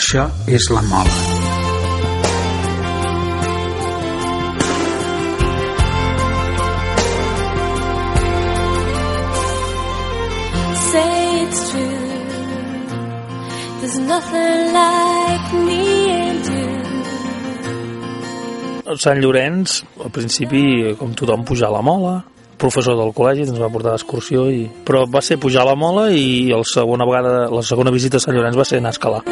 Això és la mola. Say it's true. There's nothing like me and you. A Sant Llorenç, al principi, com tothom, pujar a la mola, professor del col·legi ens va portar d'excursió, i... però va ser pujar a la mola i la segona vegada, la segona visita a Sant Llorenç va ser anar a escalar.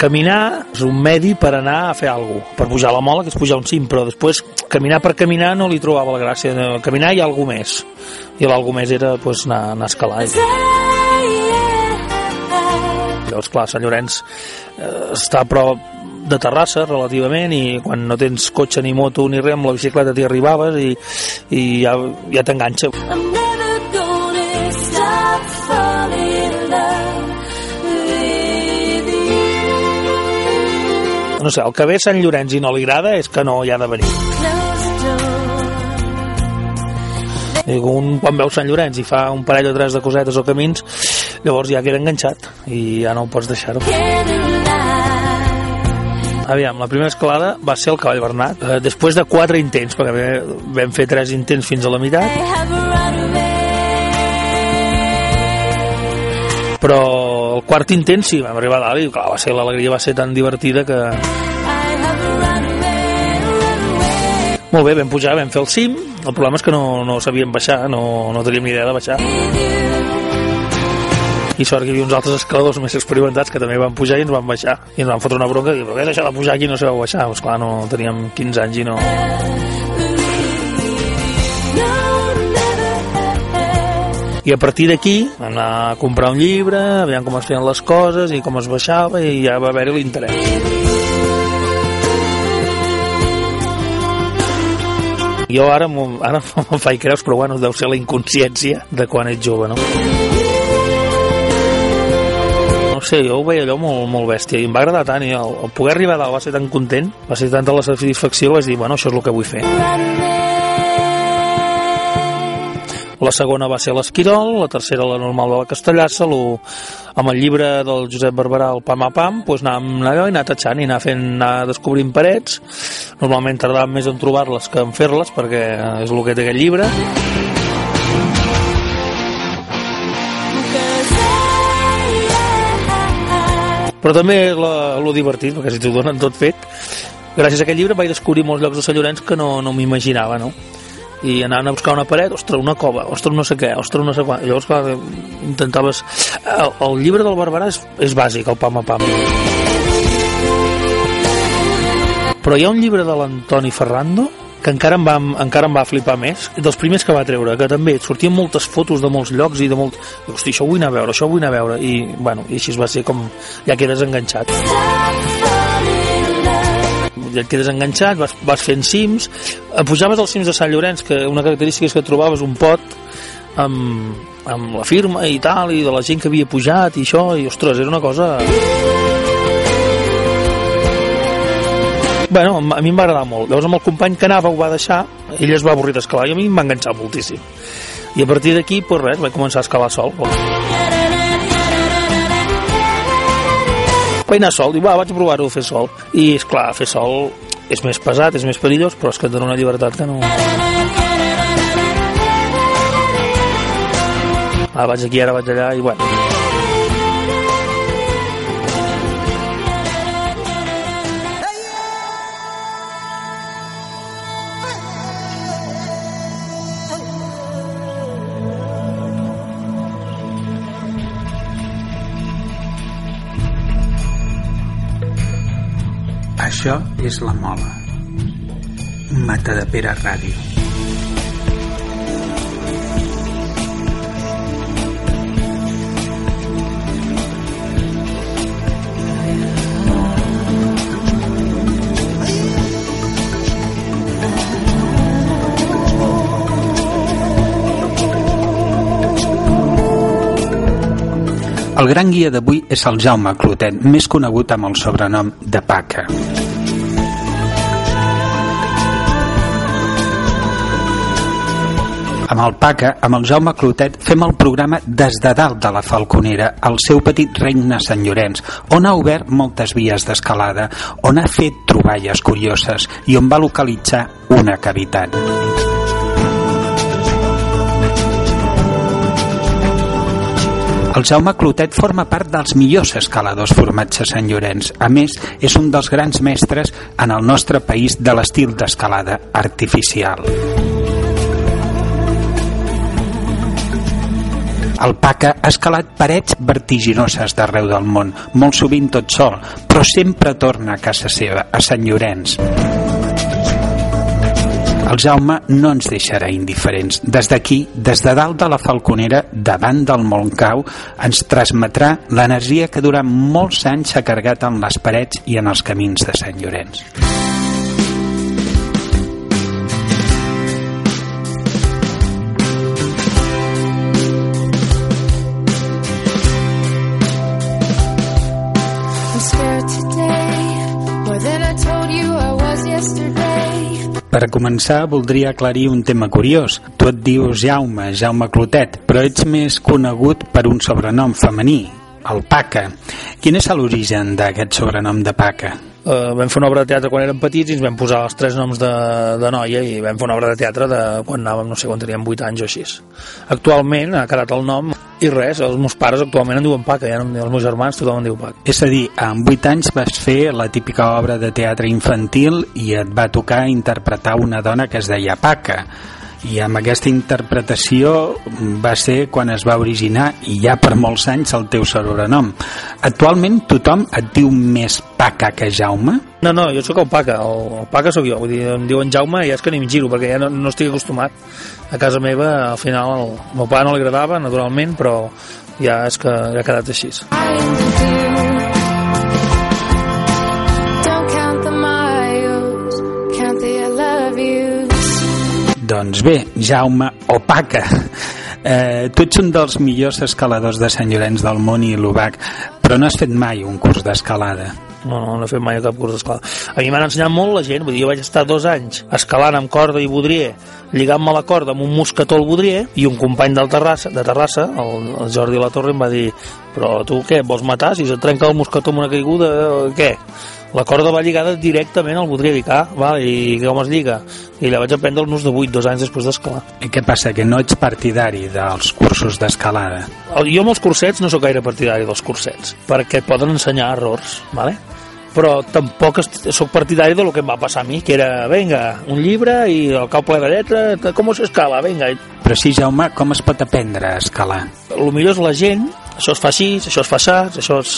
Caminar és un medi per anar a fer alguna cosa, per pujar a la mola, que és pujar un cim, però després caminar per caminar no li trobava la gràcia. Caminar hi ha alguna més, i l'algú més era pues, anar, anar a escalar. Yeah. Llavors, clar, Sant Llorenç eh, està a prop de Terrassa relativament i quan no tens cotxe ni moto ni res amb la bicicleta t'hi arribaves i, i ja, ja t'enganxa. No sé, el que ve a Sant Llorenç i no li agrada és que no hi ha de venir. I un quan veu Sant Llorenç i fa un parell o tres de cosetes o camins llavors ja queda enganxat i ja no ho pots deixar-ho. Aviam, la primera escalada va ser el Cavall Bernat eh, després de quatre intents perquè vam- fer tres intents fins a la meitat però el quart intent sí, vam arribar a dalt i clar, va ser l'alegria va ser tan divertida que molt bé, vam pujar, vam fer el cim el problema és que no, no sabíem baixar no, no teníem ni idea de baixar. I sort que hi havia uns altres escaladors més experimentats que també van pujar i ens van baixar. I ens van fotre una bronca i què és això de pujar aquí? No sabeu baixar. Pues clar, no teníem 15 anys i no. I a partir d'aquí vam anar a comprar un llibre veiem com es feien les coses i com es baixava i ja va haver-hi l'interès. Jo ara, ara me'n faig creus però bueno, deu ser la inconsciència de quan ets jove no? Sé, jo ho veia allò molt, molt bèstia i em va agradar tant i el, el poder arribar dalt va ser tan content va ser tanta la satisfacció vaig dir, bueno, això és el que vull fer La segona va ser l'Esquirol, la tercera la normal de la Castellassa, lo, amb el llibre del Josep Barberà, el Pam a Pam, doncs anàvem allò i anar tatxant i anar, fent, anar descobrint parets. Normalment tardàvem més en trobar-les que en fer-les, perquè és el que té aquest llibre. Però també lo divertit, perquè si t'ho donen tot fet, gràcies a aquest llibre vaig descobrir molts llocs de Sant Llorenç que no, no m'imaginava, no? i anaven a buscar una paret, ostres, una cova, ostres, no sé què, ostres, no sé quan. Llavors, clar, intentaves... El, el llibre del Barberà és, és bàsic, el pam a pam. Però hi ha un llibre de l'Antoni Ferrando que encara em, va, encara em va flipar més, dels primers que va treure, que també sortien moltes fotos de molts llocs i de molt... Hosti, això ho vull anar a veure, això ho vull anar a veure, i, bueno, i així va ser com... ja quedes enganxat. Ja et quedes enganxat, vas, vas fent cims, eh, pujaves als cims de Sant Llorenç, que una característica és que trobaves un pot amb, amb la firma i tal, i de la gent que havia pujat i això, i ostres, era una cosa... Bueno, a mi em va agradar molt. Llavors amb el company que anava ho va deixar, ell es va avorrir d'escalar i a mi em va enganxar moltíssim. I a partir d'aquí, pues res, vaig començar a escalar sol. Vaig anar sol, i va, vaig provar-ho a fer sol. I, és clar, fer sol és més pesat, és més perillós, però és que et dona una llibertat que no... Ah, vaig aquí, ara vaig allà, i bueno... Això és la mola. Mata de Pere Ràdio. El gran guia d'avui és el Jaume Clotet, més conegut amb el sobrenom de Paca. Amb el PACA, amb el Jaume Clotet, fem el programa des de dalt de la Falconera, el seu petit regne Sant Llorenç, on ha obert moltes vies d'escalada, on ha fet troballes curioses i on va localitzar una cavitat. El Jaume Clotet forma part dels millors escaladors formats a Sant Llorenç. A més, és un dels grans mestres en el nostre país de l'estil d'escalada artificial. El Paca ha escalat parets vertiginoses d'arreu del món, molt sovint tot sol, però sempre torna a casa seva, a Sant Llorenç. El Jaume no ens deixarà indiferents. Des d'aquí, des de dalt de la Falconera, davant del Montcau, ens transmetrà l'energia que durant molts anys s'ha carregat en les parets i en els camins de Sant Llorenç. Per començar, voldria aclarir un tema curiós. Tu et dius Jaume, Jaume Clotet, però ets més conegut per un sobrenom femení, el Paca. Quin és l'origen d'aquest sobrenom de Paca? Uh, vam fer una obra de teatre quan érem petits i ens vam posar els tres noms de, de noia i vam fer una obra de teatre de quan anàvem, no sé, quan teníem 8 anys o així. Actualment ha quedat el nom i res, els meus pares actualment em diuen Paca, ja no, els meus germans tothom em diu Paca. És a dir, amb 8 anys vas fer la típica obra de teatre infantil i et va tocar interpretar una dona que es deia Paca. I amb aquesta interpretació va ser quan es va originar, i ja per molts anys, el teu sobrenom. Actualment tothom et diu més Paca que Jaume? No, no, jo sóc el Paca, el, el Paca sóc jo, vull dir, em diuen Jaume i ja és que ni em giro, perquè ja no, no estic acostumat. A casa meva, al final, el, al meu pare no li agradava, naturalment, però ja és que ja ha quedat així. Doncs bé, Jaume o Paca, eh, tu ets un dels millors escaladors de Sant Llorenç del món i l'Ubac, però no has fet mai un curs d'escalada. No, no, no he fet mai cap curs d'escalada. A mi m'han ensenyat molt la gent, vull dir, jo vaig estar dos anys escalant amb corda i bodrier, lligant-me la corda amb un mosquetó al bodrier, i un company del Terrassa, de Terrassa, el, el Jordi La Torre, em va dir però tu què, vols matar? Si se't trenca el mosquetó amb una caiguda, què? La corda va lligada directament al dic, ah, va, i com es lliga? I la vaig aprendre al nus de 8, dos anys després d'escalar. I què passa, que no ets partidari dels cursos d'escalada? Jo amb els cursets no sóc gaire partidari dels cursets, perquè poden ensenyar errors, ¿vale? però tampoc sóc partidari de lo que em va passar a mi, que era, venga, un llibre i el cau ple de lletra, com s'escala, venga. Però sí, Jaume, com es pot aprendre a escalar? El millor és la gent, això es fa així, això es fa saps, això es,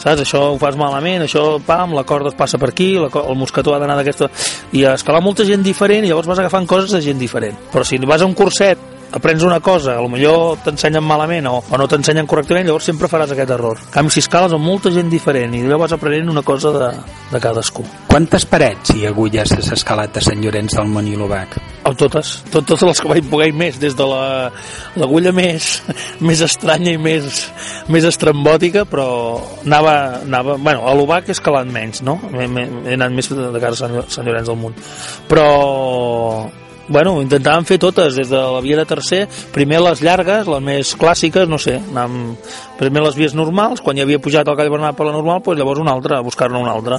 saps, això ho fas malament, això, pam, la corda es passa per aquí, la, el mosquetó ha d'anar d'aquesta... I a escalar molta gent diferent i llavors vas agafant coses de gent diferent. Però si vas a un curset aprens una cosa, a lo millor t'ensenyen malament o, o no t'ensenyen correctament, llavors sempre faràs aquest error. En canvi, si escales amb molta gent diferent i allò vas aprenent una cosa de, de cadascú. Quantes parets i agulles has escalat a Sant Llorenç del l'Ubac? Amb totes, tot, totes les que vaig poder i més, des de la- l'agulla més, més estranya i més, més estrambòtica, però anava, anava bueno, a l'Ubac he escalat menys, no? He, he, he anat més de cara a Sant Llorenç del Munt. Però, bueno, intentàvem fer totes, des de la via de tercer, primer les llargues, les més clàssiques, no sé, anàvem primer les vies normals, quan ja havia pujat al Call Bernat per la normal, doncs llavors una altra, a buscar-ne una altra.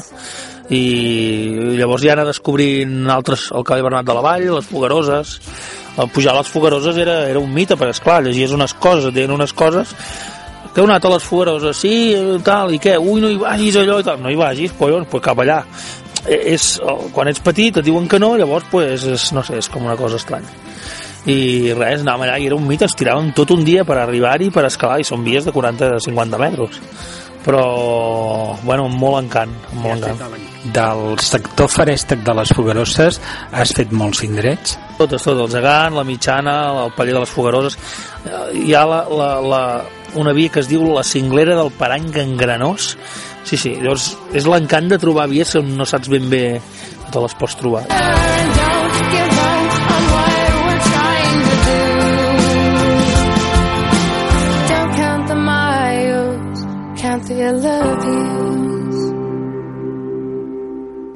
I llavors ja anar descobrint altres, el Call Bernat de la Vall, les Fogaroses. El pujar a les Fogaroses era, era un mite, perquè esclar, llegies unes coses, et deien unes coses que heu anat a les Fogaroses, sí, tal, i què? Ui, no hi vagis allò i tal, no hi vagis, collons, pues cap allà és, quan ets petit et diuen que no, llavors pues, és, no sé, és com una cosa estranya i res, anàvem allà i era un mite, ens tiràvem tot un dia per arribar-hi per escalar i són vies de 40-50 metres però, bueno, molt encant molt encant Del sector farèstec de les Fogaroses has fet molts indrets? totes, totes, el gegant, la mitjana, el paller de les Fogaroses. Eh, Hi ha la, la, la, una via que es diu la cinglera del Parany Gangrenós. Sí, sí, llavors és l'encant de trobar vies que no saps ben bé on te les pots trobar.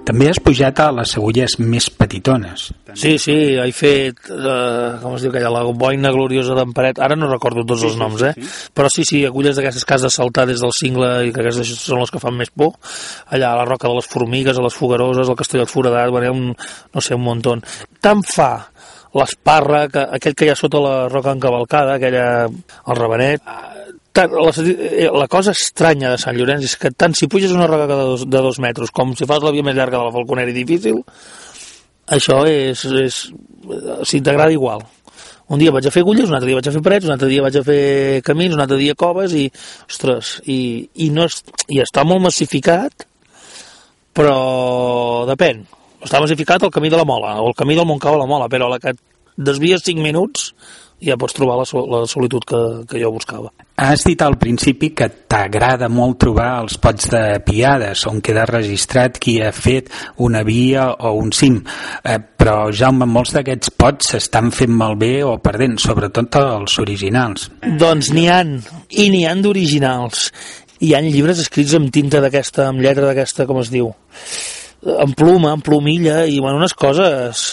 També has pujat a les agulles més petitones. Sí, sí, he fet, eh, com es diu aquella, la boina gloriosa d'en Paret, ara no recordo tots els noms, eh? Però sí, sí, agulles d'aquestes que has de saltar des del cingle i que aquestes són les que fan més por. Allà a la Roca de les Formigues, a les Fogaroses, al Castellot Foradat, bueno, un, no sé, un muntó. Tant fa l'esparra, que, aquell que hi ha sota la roca encavalcada, aquella, el rabanet, tant, la, eh, la cosa estranya de Sant Llorenç és que tant si puges una roca de dos, de dos metres com si fas la via més llarga de la Falconera i difícil, això és, és si t'agrada igual. Un dia vaig a fer agulles, un altre dia vaig a fer parets, un altre dia vaig a fer camins, un altre dia coves i, ostres, i, i, no és, i està molt massificat, però depèn. Està massificat el camí de la Mola, o el camí del Montcau a la Mola, però la que desvies 5 minuts ja pots trobar la, sol- la solitud que, que jo buscava. Has dit al principi que t'agrada molt trobar els pots de piades on queda registrat qui ha fet una via o un cim, eh, però Jaume, molts d'aquests pots s'estan fent malbé o perdent, sobretot els originals. Doncs n'hi han, i n'hi han d'originals. Hi han llibres escrits amb tinta d'aquesta, amb lletra d'aquesta, com es diu, amb pluma, amb plomilla, i bueno, unes coses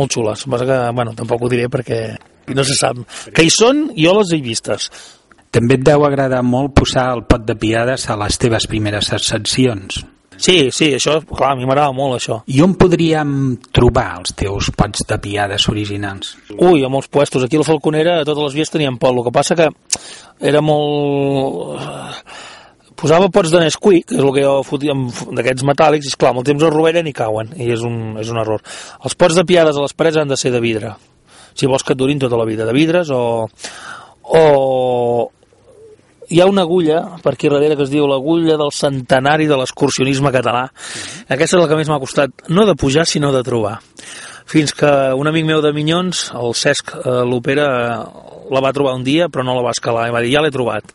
molt xules. Que, bueno, tampoc ho diré perquè no se sap. Que hi són, jo les he vistes. També et deu agradar molt posar el pot de piades a les teves primeres ascensions. Sí, sí, això, clar, a mi m'agrada molt això. I on podríem trobar els teus pots de piades originals? Ui, a molts puestos. Aquí a la Falconera a totes les vies tenien pot. El que passa que era molt... Posava pots de Nesquik, que és el que jo fotia d'aquests metàl·lics, i esclar, amb el temps es rovellen i cauen, i és un, és un error. Els pots de piades a les parets han de ser de vidre, si vols que et durin tota la vida, de vidres o... o hi ha una agulla per aquí darrere que es diu l'agulla del centenari de l'excursionisme català. Aquesta és la que més m'ha costat, no de pujar, sinó de trobar. Fins que un amic meu de Minyons, el Cesc eh, l'Opera, la va trobar un dia, però no la va escalar, i va dir, ja l'he trobat.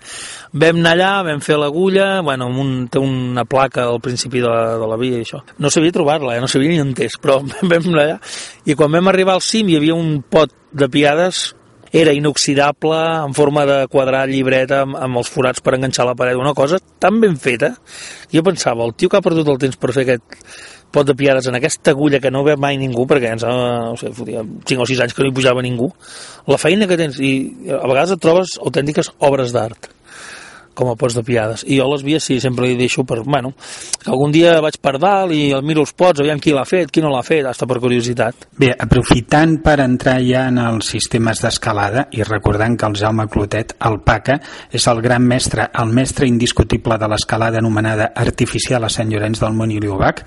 Vam anar allà, vam fer l'agulla, bueno, un, té una placa al principi de la, de la via i això. No sabia trobar-la, eh? no sabia ni entès, però vam anar allà, i quan vam arribar al cim hi havia un pot de piades era inoxidable, en forma de quadrat llibreta, amb, amb els forats per enganxar la paret, una cosa tan ben feta. Jo pensava, el tio que ha perdut el temps per fer aquest pot de piades en aquesta agulla que no ve mai ningú, perquè ens, no sé, fotia 5 o 6 anys que no hi pujava ningú, la feina que tens, i a vegades et trobes autèntiques obres d'art com a pots de piades. I jo les vies sí, sempre li deixo per, bueno, que algun dia vaig per dalt i el miro els pots, aviam qui l'ha fet, qui no l'ha fet, hasta per curiositat. Bé, aprofitant per entrar ja en els sistemes d'escalada i recordant que el Jaume Clotet, el PACA, és el gran mestre, el mestre indiscutible de l'escalada anomenada artificial a Sant Llorenç del Món i Llobac,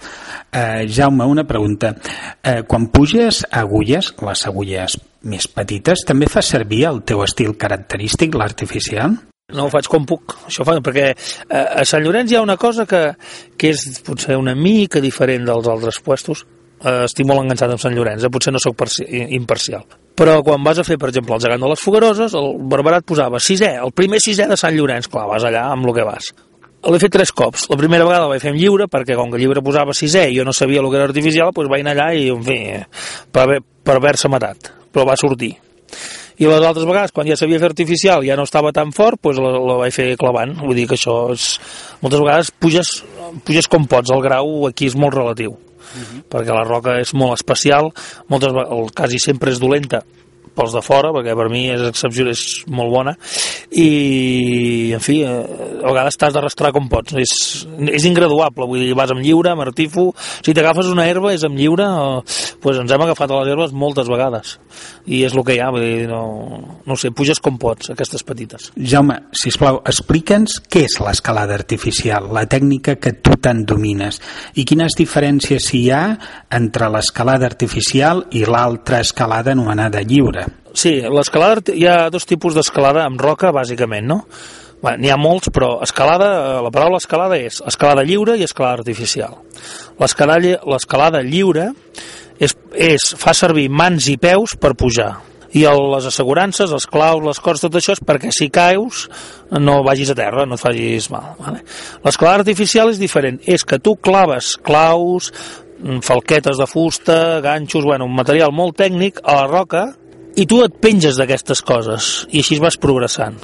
eh, Jaume, una pregunta. Eh, quan puges agulles, les agulles més petites, també fa servir el teu estil característic, l'artificial? No ho faig com puc, això fa, perquè eh, a Sant Llorenç hi ha una cosa que, que és potser una mica diferent dels altres puestos. Eh, estic molt enganxat amb Sant Llorenç, eh? potser no sóc parci- imparcial. Però quan vas a fer, per exemple, el gegant de les Fogaroses, el Barberat posava sisè, el primer sisè de Sant Llorenç, clar, vas allà amb el que vas. L'he fet tres cops. La primera vegada la vaig fer en lliure, perquè com que el llibre posava sisè i jo no sabia el que era artificial, doncs vaig anar allà i, en fi, per haver-se matat. Però va sortir i les altres vegades, quan ja sabia fer artificial ja no estava tan fort, doncs la, la vaig fer clavant, vull dir que això és... moltes vegades puges, puges com pots, el grau aquí és molt relatiu. Perquè la roca és molt especial moltes, ve- el, quasi sempre és dolenta pels de fora, perquè per mi és excepció, és molt bona, i en fi, eh, a vegades t'has d'arrastrar com pots, és, és ingraduable, vull dir, vas amb lliure, amb artifo, si t'agafes una herba és amb lliure, eh, pues ens hem agafat a les herbes moltes vegades, i és el que hi ha, vull dir, no, no sé, puges com pots, aquestes petites. Jaume, si plau, explica'ns què és l'escalada artificial, la tècnica que tu tant domines, i quines diferències hi ha entre l'escalada artificial i l'altra escalada anomenada lliure. Sí, l'escalada, hi ha dos tipus d'escalada amb roca, bàsicament, no? N'hi ha molts, però escalada, eh, la paraula escalada és escalada lliure i escalada artificial. L'escalada, lli- l'escalada lliure és, és, fa servir mans i peus per pujar. I el, les assegurances, els claus, les cordes, tot això és perquè si caus no vagis a terra, no et facis mal. Vale? L'escalada artificial és diferent, és que tu claves claus, mm, falquetes de fusta, ganxos, bueno, un material molt tècnic a la roca i tu et penges d'aquestes coses i així vas progressant.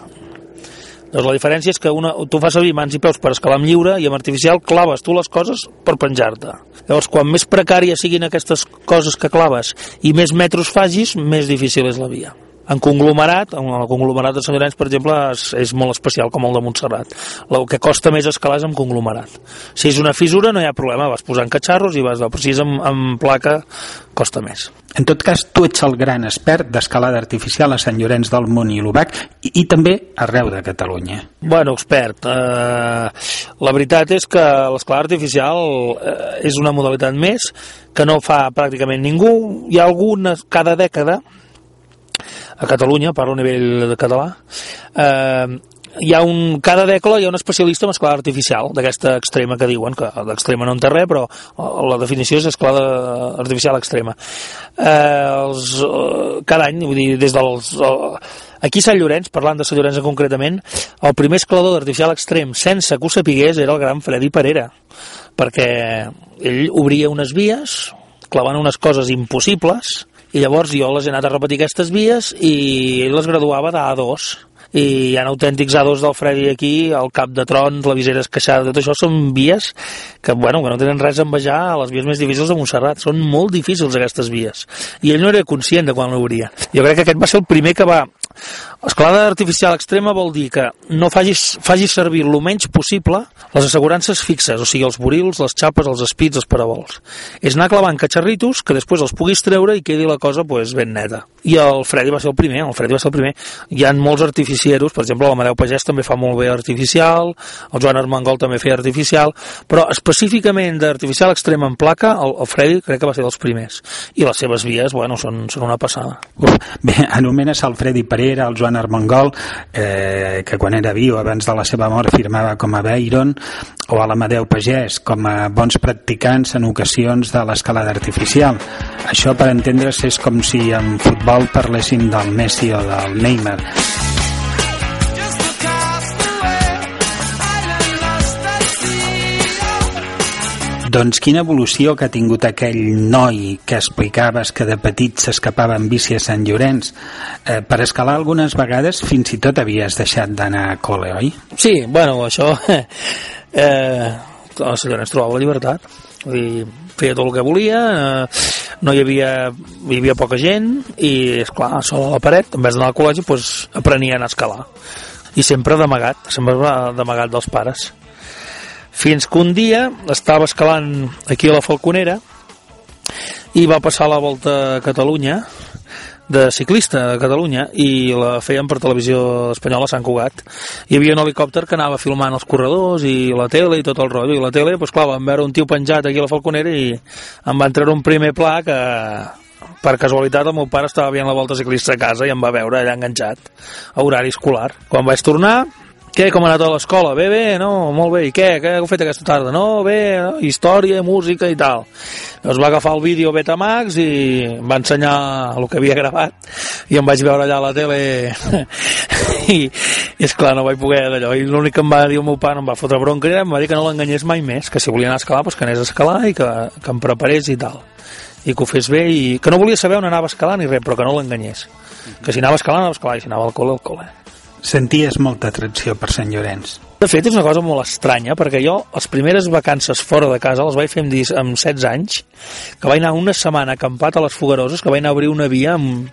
Doncs la diferència és que una, tu fas servir mans i peus per escalar amb lliure i amb artificial claves tu les coses per penjar-te. Llavors, quan més precàries siguin aquestes coses que claves i més metros facis, més difícil és la via. En conglomerat, en el conglomerat de Sant Llorenç, per exemple, és, és molt especial, com el de Montserrat. El que costa més escalar és en conglomerat. Si és una fissura no hi ha problema, vas posant catxarros i vas... Però si és amb, amb placa, costa més. En tot cas, tu ets el gran expert d'escalada artificial a Sant Llorenç del Munt i l'Ubac i, i també arreu de Catalunya. Bueno, expert, eh, la veritat és que l'escalada artificial eh, és una modalitat més que no fa pràcticament ningú. Hi ha algunes cada dècada a Catalunya, parlo a nivell de català, eh, hi ha un, cada dècada hi ha un especialista en esclada artificial, d'aquesta extrema que diuen, que l'extrema no en té res, però la definició és esclada artificial extrema. Eh, els, eh, cada any, vull dir, des dels... Eh, aquí a Sant Llorenç, parlant de Sant Llorenç concretament, el primer escalador artificial extrem sense que ho sapigués era el gran Freddy Parera, perquè ell obria unes vies, clavant unes coses impossibles, i llavors jo les he anat a repetir aquestes vies i les graduava d'A2 i hi ha autèntics A2 del Freddy aquí, el cap de trons, la visera esqueixada, tot això són vies que, bueno, que no tenen res a envejar a les vies més difícils de Montserrat. Són molt difícils aquestes vies. I ell no era conscient de quan l'obria. Jo crec que aquest va ser el primer que va Escalada artificial extrema vol dir que no facis, facis servir el menys possible les assegurances fixes, o sigui, els burils, les xapes, els espits, els parabols. És anar clavant catxarritos que després els puguis treure i quedi la cosa pues, ben neta. I el Freddy va ser el primer, el Freddy va ser el primer. Hi ha molts artificieros, per exemple, l'Amadeu Pagès també fa molt bé artificial, el Joan Armengol també feia artificial, però específicament d'artificial extrem en placa, el, el Freddy crec que va ser dels primers. I les seves vies, bueno, són, són una passada. Bé, anomenes el Freddy Pereira, el Joan Armengol, eh, que quan era viu, abans de la seva mort, firmava com a Beiron, o a l'Amadeu Pagès, com a bons practicants en ocasions de l'escalada artificial. Això, per entendre's, és com si en futbol parléssim del Messi o del Neymar. Doncs quina evolució que ha tingut aquell noi que explicaves que de petit s'escapava en bici a Sant Llorenç. Eh, per escalar algunes vegades fins i tot havies deixat d'anar a col·le, oi? Sí, bueno, això... Eh, a Sant Llorenç trobava la llibertat. Vull dir, feia tot el que volia, eh, no hi havia, hi havia poca gent i, és clar, a sobre la paret, en vez d'anar al col·legi, doncs, aprenien a escalar. I sempre d'amagat, sempre d'amagat dels pares fins que un dia estava escalant aquí a la Falconera i va passar la volta a Catalunya de ciclista a Catalunya i la feien per televisió espanyola a Sant Cugat. Hi havia un helicòpter que anava filmant els corredors i la tele i tot el rotllo. I la tele, doncs clar, vam veure un tio penjat aquí a la Falconera i em van treure un primer pla que per casualitat el meu pare estava veient la volta ciclista a casa i em va veure allà enganxat a horari escolar. Quan vaig tornar què, com ha anat a l'escola? Bé, bé, no? Molt bé. I què? Què heu fet aquesta tarda? No, bé, no? història, música i tal. Llavors va agafar el vídeo Betamax i em va ensenyar el que havia gravat i em vaig veure allà a la tele i, és clar, no vaig poder d'allò. I l'únic que em va dir el meu pare, em va fotre bronca, em va dir que no l'enganyés mai més, que si volia anar a escalar, doncs que anés a escalar i que, que em preparés i tal i que ho fes bé i que no volia saber on anava a escalar ni res, però que no l'enganyés que si anava a escalar, anava a escalar i si anava al col·le, al col·le Senties molta atracció per Sant Llorenç. De fet, és una cosa molt estranya, perquè jo les primeres vacances fora de casa les vaig fer amb, amb 16 anys, que vaig anar una setmana acampat a les Fogaroses, que vaig anar a obrir una via amb,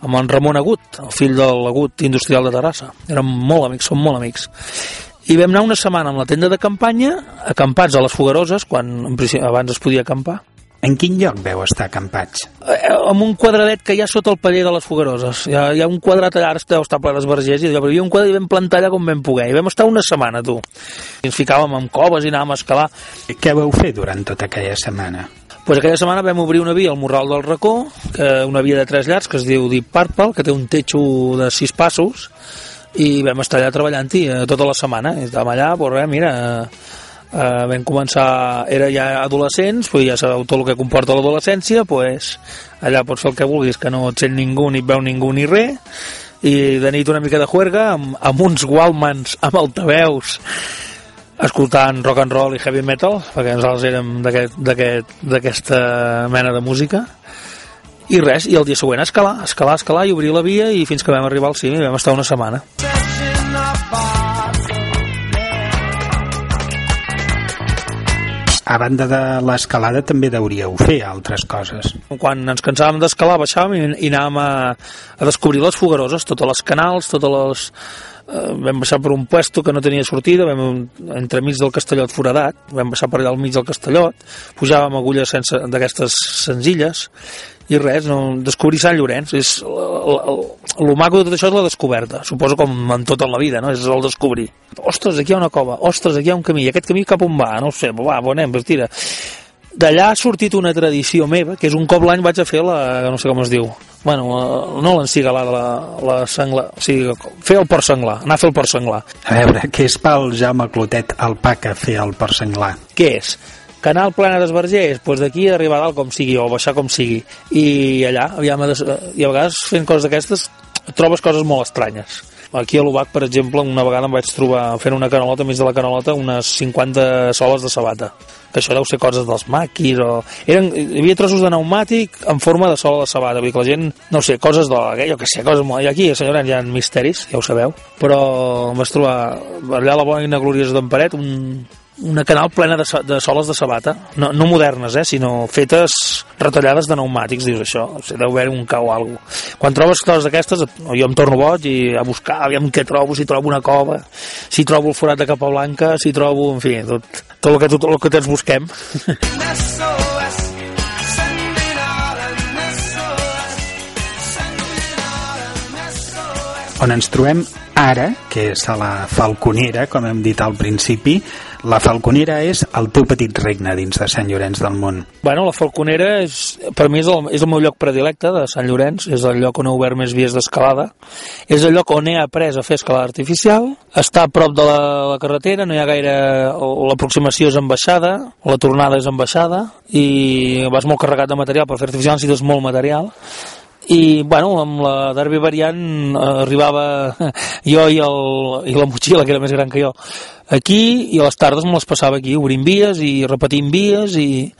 amb en Ramon Agut, el fill de l'Agut industrial de Terrassa. Érem molt amics, som molt amics. I vam anar una setmana amb la tenda de campanya, acampats a les Fogaroses, quan abans es podia acampar, en quin lloc veu estar acampats? Eh, amb un quadradet que hi ha sota el paller de les Fogaroses. Hi ha, hi ha un quadrat allà, ara deu estar ple d'esvergers, i allò, però hi havia un quadrat i vam plantar allà com vam poder. I vam estar una setmana, tu. I ens ficàvem en coves i anàvem a escalar. I què vau fer durant tota aquella setmana? Pues aquella setmana vam obrir una via al Morral del Racó, que una via de tres llars que es diu Deep Purple, que té un techo de sis passos, i vam estar allà treballant-hi eh, tota la setmana. I estàvem allà, pues res, mira, eh, vam començar, era ja adolescents, pues ja sabeu tot el que comporta l'adolescència, pues, allà pots fer el que vulguis, que no et sent ningú, ni et veu ningú, ni res, i de nit una mica de juerga, amb, amb uns Walmans amb altaveus, escoltant rock and roll i heavy metal, perquè nosaltres érem d'aquesta mena de música, i res, i el dia següent escalar, escalar, escalar i obrir la via i fins que vam arribar al cim i vam estar una setmana. A banda de l'escalada també deuríeu fer altres coses. Quan ens cansàvem d'escalar, baixàvem i, i anàvem a, a descobrir les fogaroses, totes les canals, totes les... Eh, vam baixar per un puesto que no tenia sortida, vam entremig del Castellot foradat, vam baixar per allà al mig del Castellot, pujàvem agulles sense d'aquestes senzilles i res, no, descobrir Sant Llorenç és el maco de tot això és la descoberta suposo com en tota la vida no? és el descobrir, ostres, aquí hi ha una cova ostres, aquí hi ha un camí, aquest camí cap on va no ho sé, va, bon anem, pues tira d'allà ha sortit una tradició meva que és un cop l'any vaig a fer la, no sé com es diu bueno, la, no l'encigalada la, la sengla, o sigui, fer el port senglar anar a fer el port senglar A veure, què és pel Jaume Clotet el paca fer el port senglar? què és? Canal Plana d'Esvergers, doncs d'aquí arribar a dalt com sigui, o baixar com sigui. I allà, aviam, i a vegades fent coses d'aquestes trobes coses molt estranyes. Aquí a l'Ubac, per exemple, una vegada em vaig trobar fent una canalota, mig de la canalota, unes 50 soles de sabata. Que això deu ser coses dels maquis o... Eren, hi havia trossos de pneumàtic en forma de sola de sabata. Vull dir que la gent, no sé, coses de... Jo que sé, coses molt... I aquí, senyora, hi ha misteris, ja ho sabeu. Però em vaig trobar allà a la bona gloriosa d'en Paret un, una canal plena de, de soles de sabata, no, no modernes, eh, sinó fetes retallades de pneumàtics, dius això, o sigui, deu haver un cau o alguna Quan trobes coses d'aquestes, jo em torno boig i a buscar, aviam què trobo, si trobo una cova, si trobo el forat de capa blanca, si trobo, en fi, tot, tot el que, tot el que tots busquem. On ens trobem ara, que és a la Falconera, com hem dit al principi, la Falconera és el teu petit regne dins de Sant Llorenç del Món. Bueno, la Falconera és, per mi és el, és el meu lloc predilecte de Sant Llorenç, és el lloc on he obert més vies d'escalada, és el lloc on he après a fer escalada artificial, està a prop de la, la carretera, no hi ha gaire... l'aproximació és ambaixada, la tornada és ambaixada, i vas molt carregat de material, per fer artificial necessites molt material, i bueno, amb la Derby variant eh, arribava jo i, el, i la motxilla que era més gran que jo aquí i a les tardes me les passava aquí obrint vies i repetint vies i,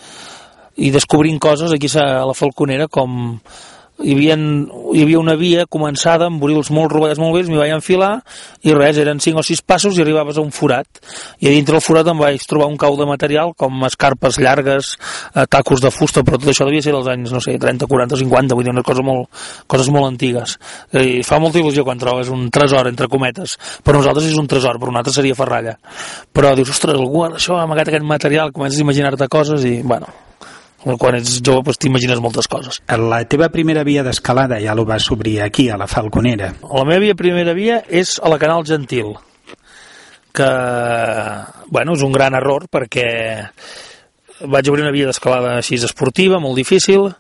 i descobrint coses aquí a la Falconera com hi havia, hi havia una via començada amb borils molt robades molt vells, m'hi vaig enfilar i res, eren 5 o 6 passos i arribaves a un forat. I a dintre del forat em vaig trobar un cau de material com escarpes llargues eh, tacos de fusta, però tot això devia ser dels anys no sé, 30, 40, 50, vull dir una cosa molt, coses molt antigues. I fa molta il·lusió quan trobes un tresor entre cometes, per nosaltres és un tresor per un altre seria ferralla, però dius ostres, algú això ha amagat aquest material comences a imaginar-te coses i bueno, quan ets jove pues, t'imagines moltes coses. La teva primera via d'escalada ja l'ho vas obrir aquí, a la Falconera. La meva via, primera via és a la Canal Gentil, que bueno, és un gran error perquè vaig obrir una via d'escalada així esportiva, molt difícil,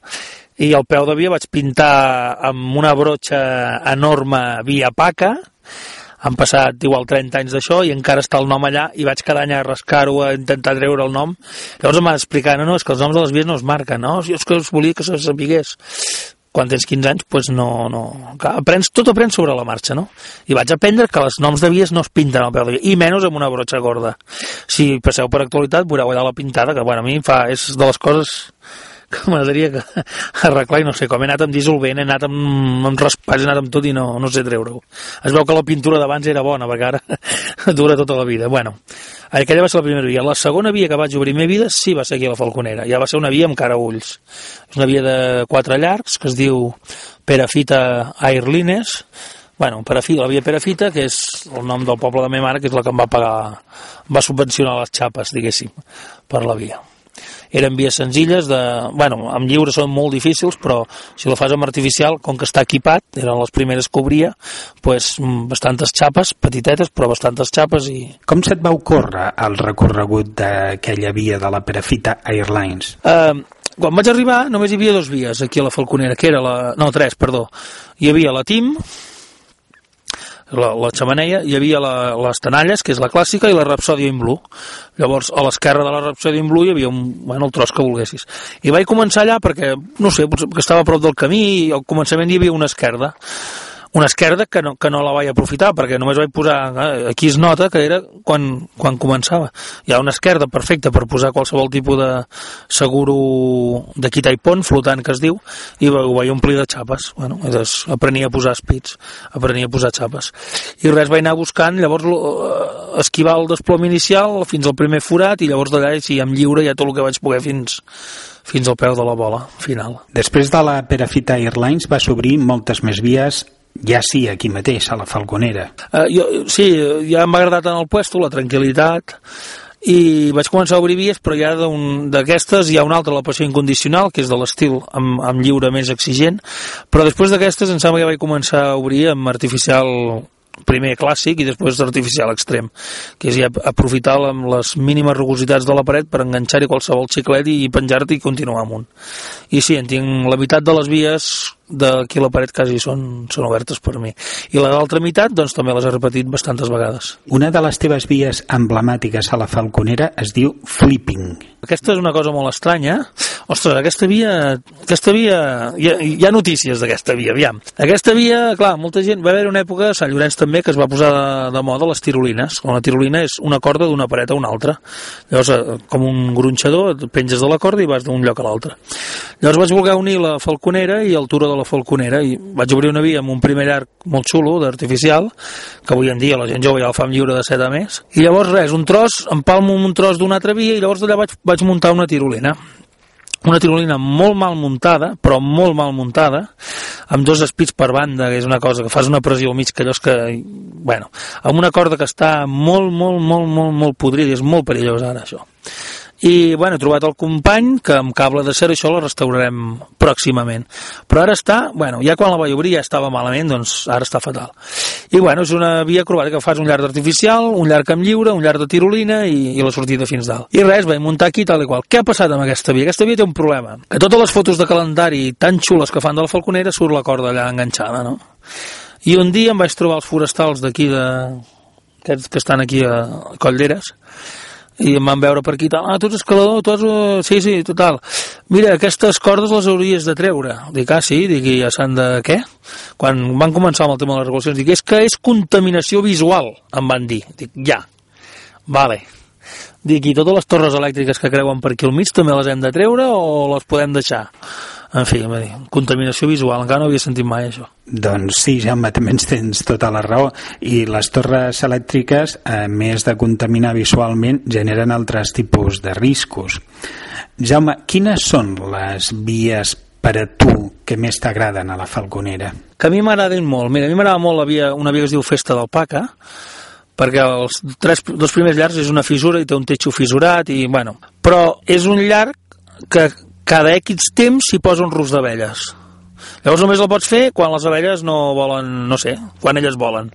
i al peu de via vaig pintar amb una brotxa enorme via paca, han passat igual 30 anys d'això i encara està el nom allà i vaig cada any a rascar-ho, a intentar treure el nom. Llavors em va explicar, no, no, és que els noms de les vies no es marquen, no? Jo és que us volia que se sapigués quan tens 15 anys, doncs no, no. Aprens, tot aprens sobre la marxa, no? I vaig aprendre que els noms de vies no es pinten al peu de via, i menys amb una brotxa gorda. Si passeu per actualitat, veureu allà la pintada, que bueno, a mi fa, és de les coses que m'agradaria que arreglar i no sé com, he anat amb dissolvent, he anat amb, amb raspats, he anat amb tot i no, no sé treure-ho. Es veu que la pintura d'abans era bona, perquè ara dura tota la vida. Bueno, aquella va ser la primera via. La segona via que vaig obrir meva vida sí va ser aquí a la Falconera. Ja va ser una via amb cara ulls. És una via de quatre llargs que es diu Perafita Airlines, bueno, Perafita, la via Perafita, que és el nom del poble de la meva mare, que és la que em va pagar, va subvencionar les xapes, diguéssim, per la via eren vies senzilles de, bueno, amb lliure són molt difícils però si la fas amb artificial com que està equipat, eren les primeres que obria pues, mm, bastantes xapes petitetes però bastantes xapes i... Com se't va ocórrer el recorregut d'aquella via de la Perafita Airlines? Uh, quan vaig arribar només hi havia dos vies aquí a la Falconera, que era la... no, tres, perdó hi havia la TIM la, la xamaneia, hi havia la, les tenalles, que és la clàssica, i la Rhapsody in Blue. Llavors, a l'esquerra de la Rhapsody in Blue hi havia un, bueno, el tros que volguessis. I vaig començar allà perquè, no sé, perquè estava a prop del camí i al començament hi havia una esquerda una esquerda que no, que no la vaig aprofitar perquè només vaig posar, eh, aquí es nota que era quan, quan començava. Hi ha una esquerda perfecta per posar qualsevol tipus de seguro de quita i pont flotant que es diu i ho vaig omplir de xapes. Bueno, llavors aprenia a posar espits aprenia a posar xapes. I res vaig anar buscant llavors eh, esquivar el desplom inicial fins al primer forat i llavors d'allà sí, amb lliure ja tot el que vaig poder fins, fins al peu de la bola final. Després de la Perafita Airlines va s'obrir moltes més vies ja sí, aquí mateix, a la Falconera. Uh, jo, sí, ja m'ha agradat en el puesto, la tranquil·litat, i vaig començar a obrir vies, però ja d'aquestes hi ha una altra, la passió incondicional, que és de l'estil amb, amb lliure més exigent, però després d'aquestes em sembla que vaig començar a obrir amb artificial primer clàssic i després artificial extrem, que és ja aprofitar amb les mínimes rugositats de la paret per enganxar-hi qualsevol xiclet i penjar-te i continuar amunt. I sí, en tinc la meitat de les vies d'aquí la paret quasi són, són obertes per mi. I la d'altra meitat, doncs també les he repetit bastantes vegades. Una de les teves vies emblemàtiques a la Falconera es diu Flipping. Aquesta és una cosa molt estranya. Ostres, aquesta via... Aquesta via... Hi ha, hi ha notícies d'aquesta via, aviam. Aquesta via, clar, molta gent... Va haver una època, a Sant Llorenç també, que es va posar de, de moda les tirolines. Una tirolina és una corda d'una paret a una altra. Llavors, eh, com un gronxador, et penges de la corda i vas d'un lloc a l'altre. Llavors vaig voler unir la Falconera i el Turó de la Falconera i vaig obrir una via amb un primer arc molt xulo, d'artificial, que avui en dia la gent jove ja el fa amb lliure de set a més. I llavors res, un tros, empalmo un tros d'una altra via i llavors d'allà vaig, vaig muntar una tirolina una tirolina molt mal muntada, però molt mal muntada, amb dos espits per banda, que és una cosa que fas una pressió al mig, que allò és que... Bueno, amb una corda que està molt, molt, molt, molt, molt podrida, és molt perillós ara, això. I, bueno, he trobat el company que amb cable de ser això la restaurarem pròximament. Però ara està, bueno, ja quan la vaig obrir ja estava malament, doncs ara està fatal. I, bueno, és una via acrobàtica que fas un llarg artificial, un llarg amb lliure, un llarg de tirolina i, i la sortida fins dalt. I res, vaig muntar aquí tal i qual. Què ha passat amb aquesta via? Aquesta via té un problema. Que totes les fotos de calendari tan xules que fan de la Falconera surt la corda allà enganxada, no? I un dia em vaig trobar els forestals d'aquí de... que estan aquí a Collderes i em van veure per aquí tal, ah, tu ets escalador, tu ets... eh, Sí, sí, total. Mira, aquestes cordes les hauries de treure. Dic, ah, sí? Dic, i ja s'han de... Què? Quan van començar amb el tema de les regulacions, dic, és que és contaminació visual, em van dir. Dic, ja. Vale. Dic, i totes les torres elèctriques que creuen per aquí al mig també les hem de treure o les podem deixar? En fi, va dir, contaminació visual, encara no havia sentit mai això. Doncs sí, Jaume, també ens tens tota la raó. I les torres elèctriques, a més de contaminar visualment, generen altres tipus de riscos. Jaume, quines són les vies per a tu que més t'agraden a la Falconera? que a mi m'agraden molt. Mira, a mi m'agrada molt la via, una via que es diu Festa del Paca, perquè els tres, dos primers llargs és una fissura i té un techo fissurat i, bueno, però és un llarg que cada X temps s'hi posa un rus d'abelles. Llavors només el pots fer quan les abelles no volen, no sé, quan elles volen.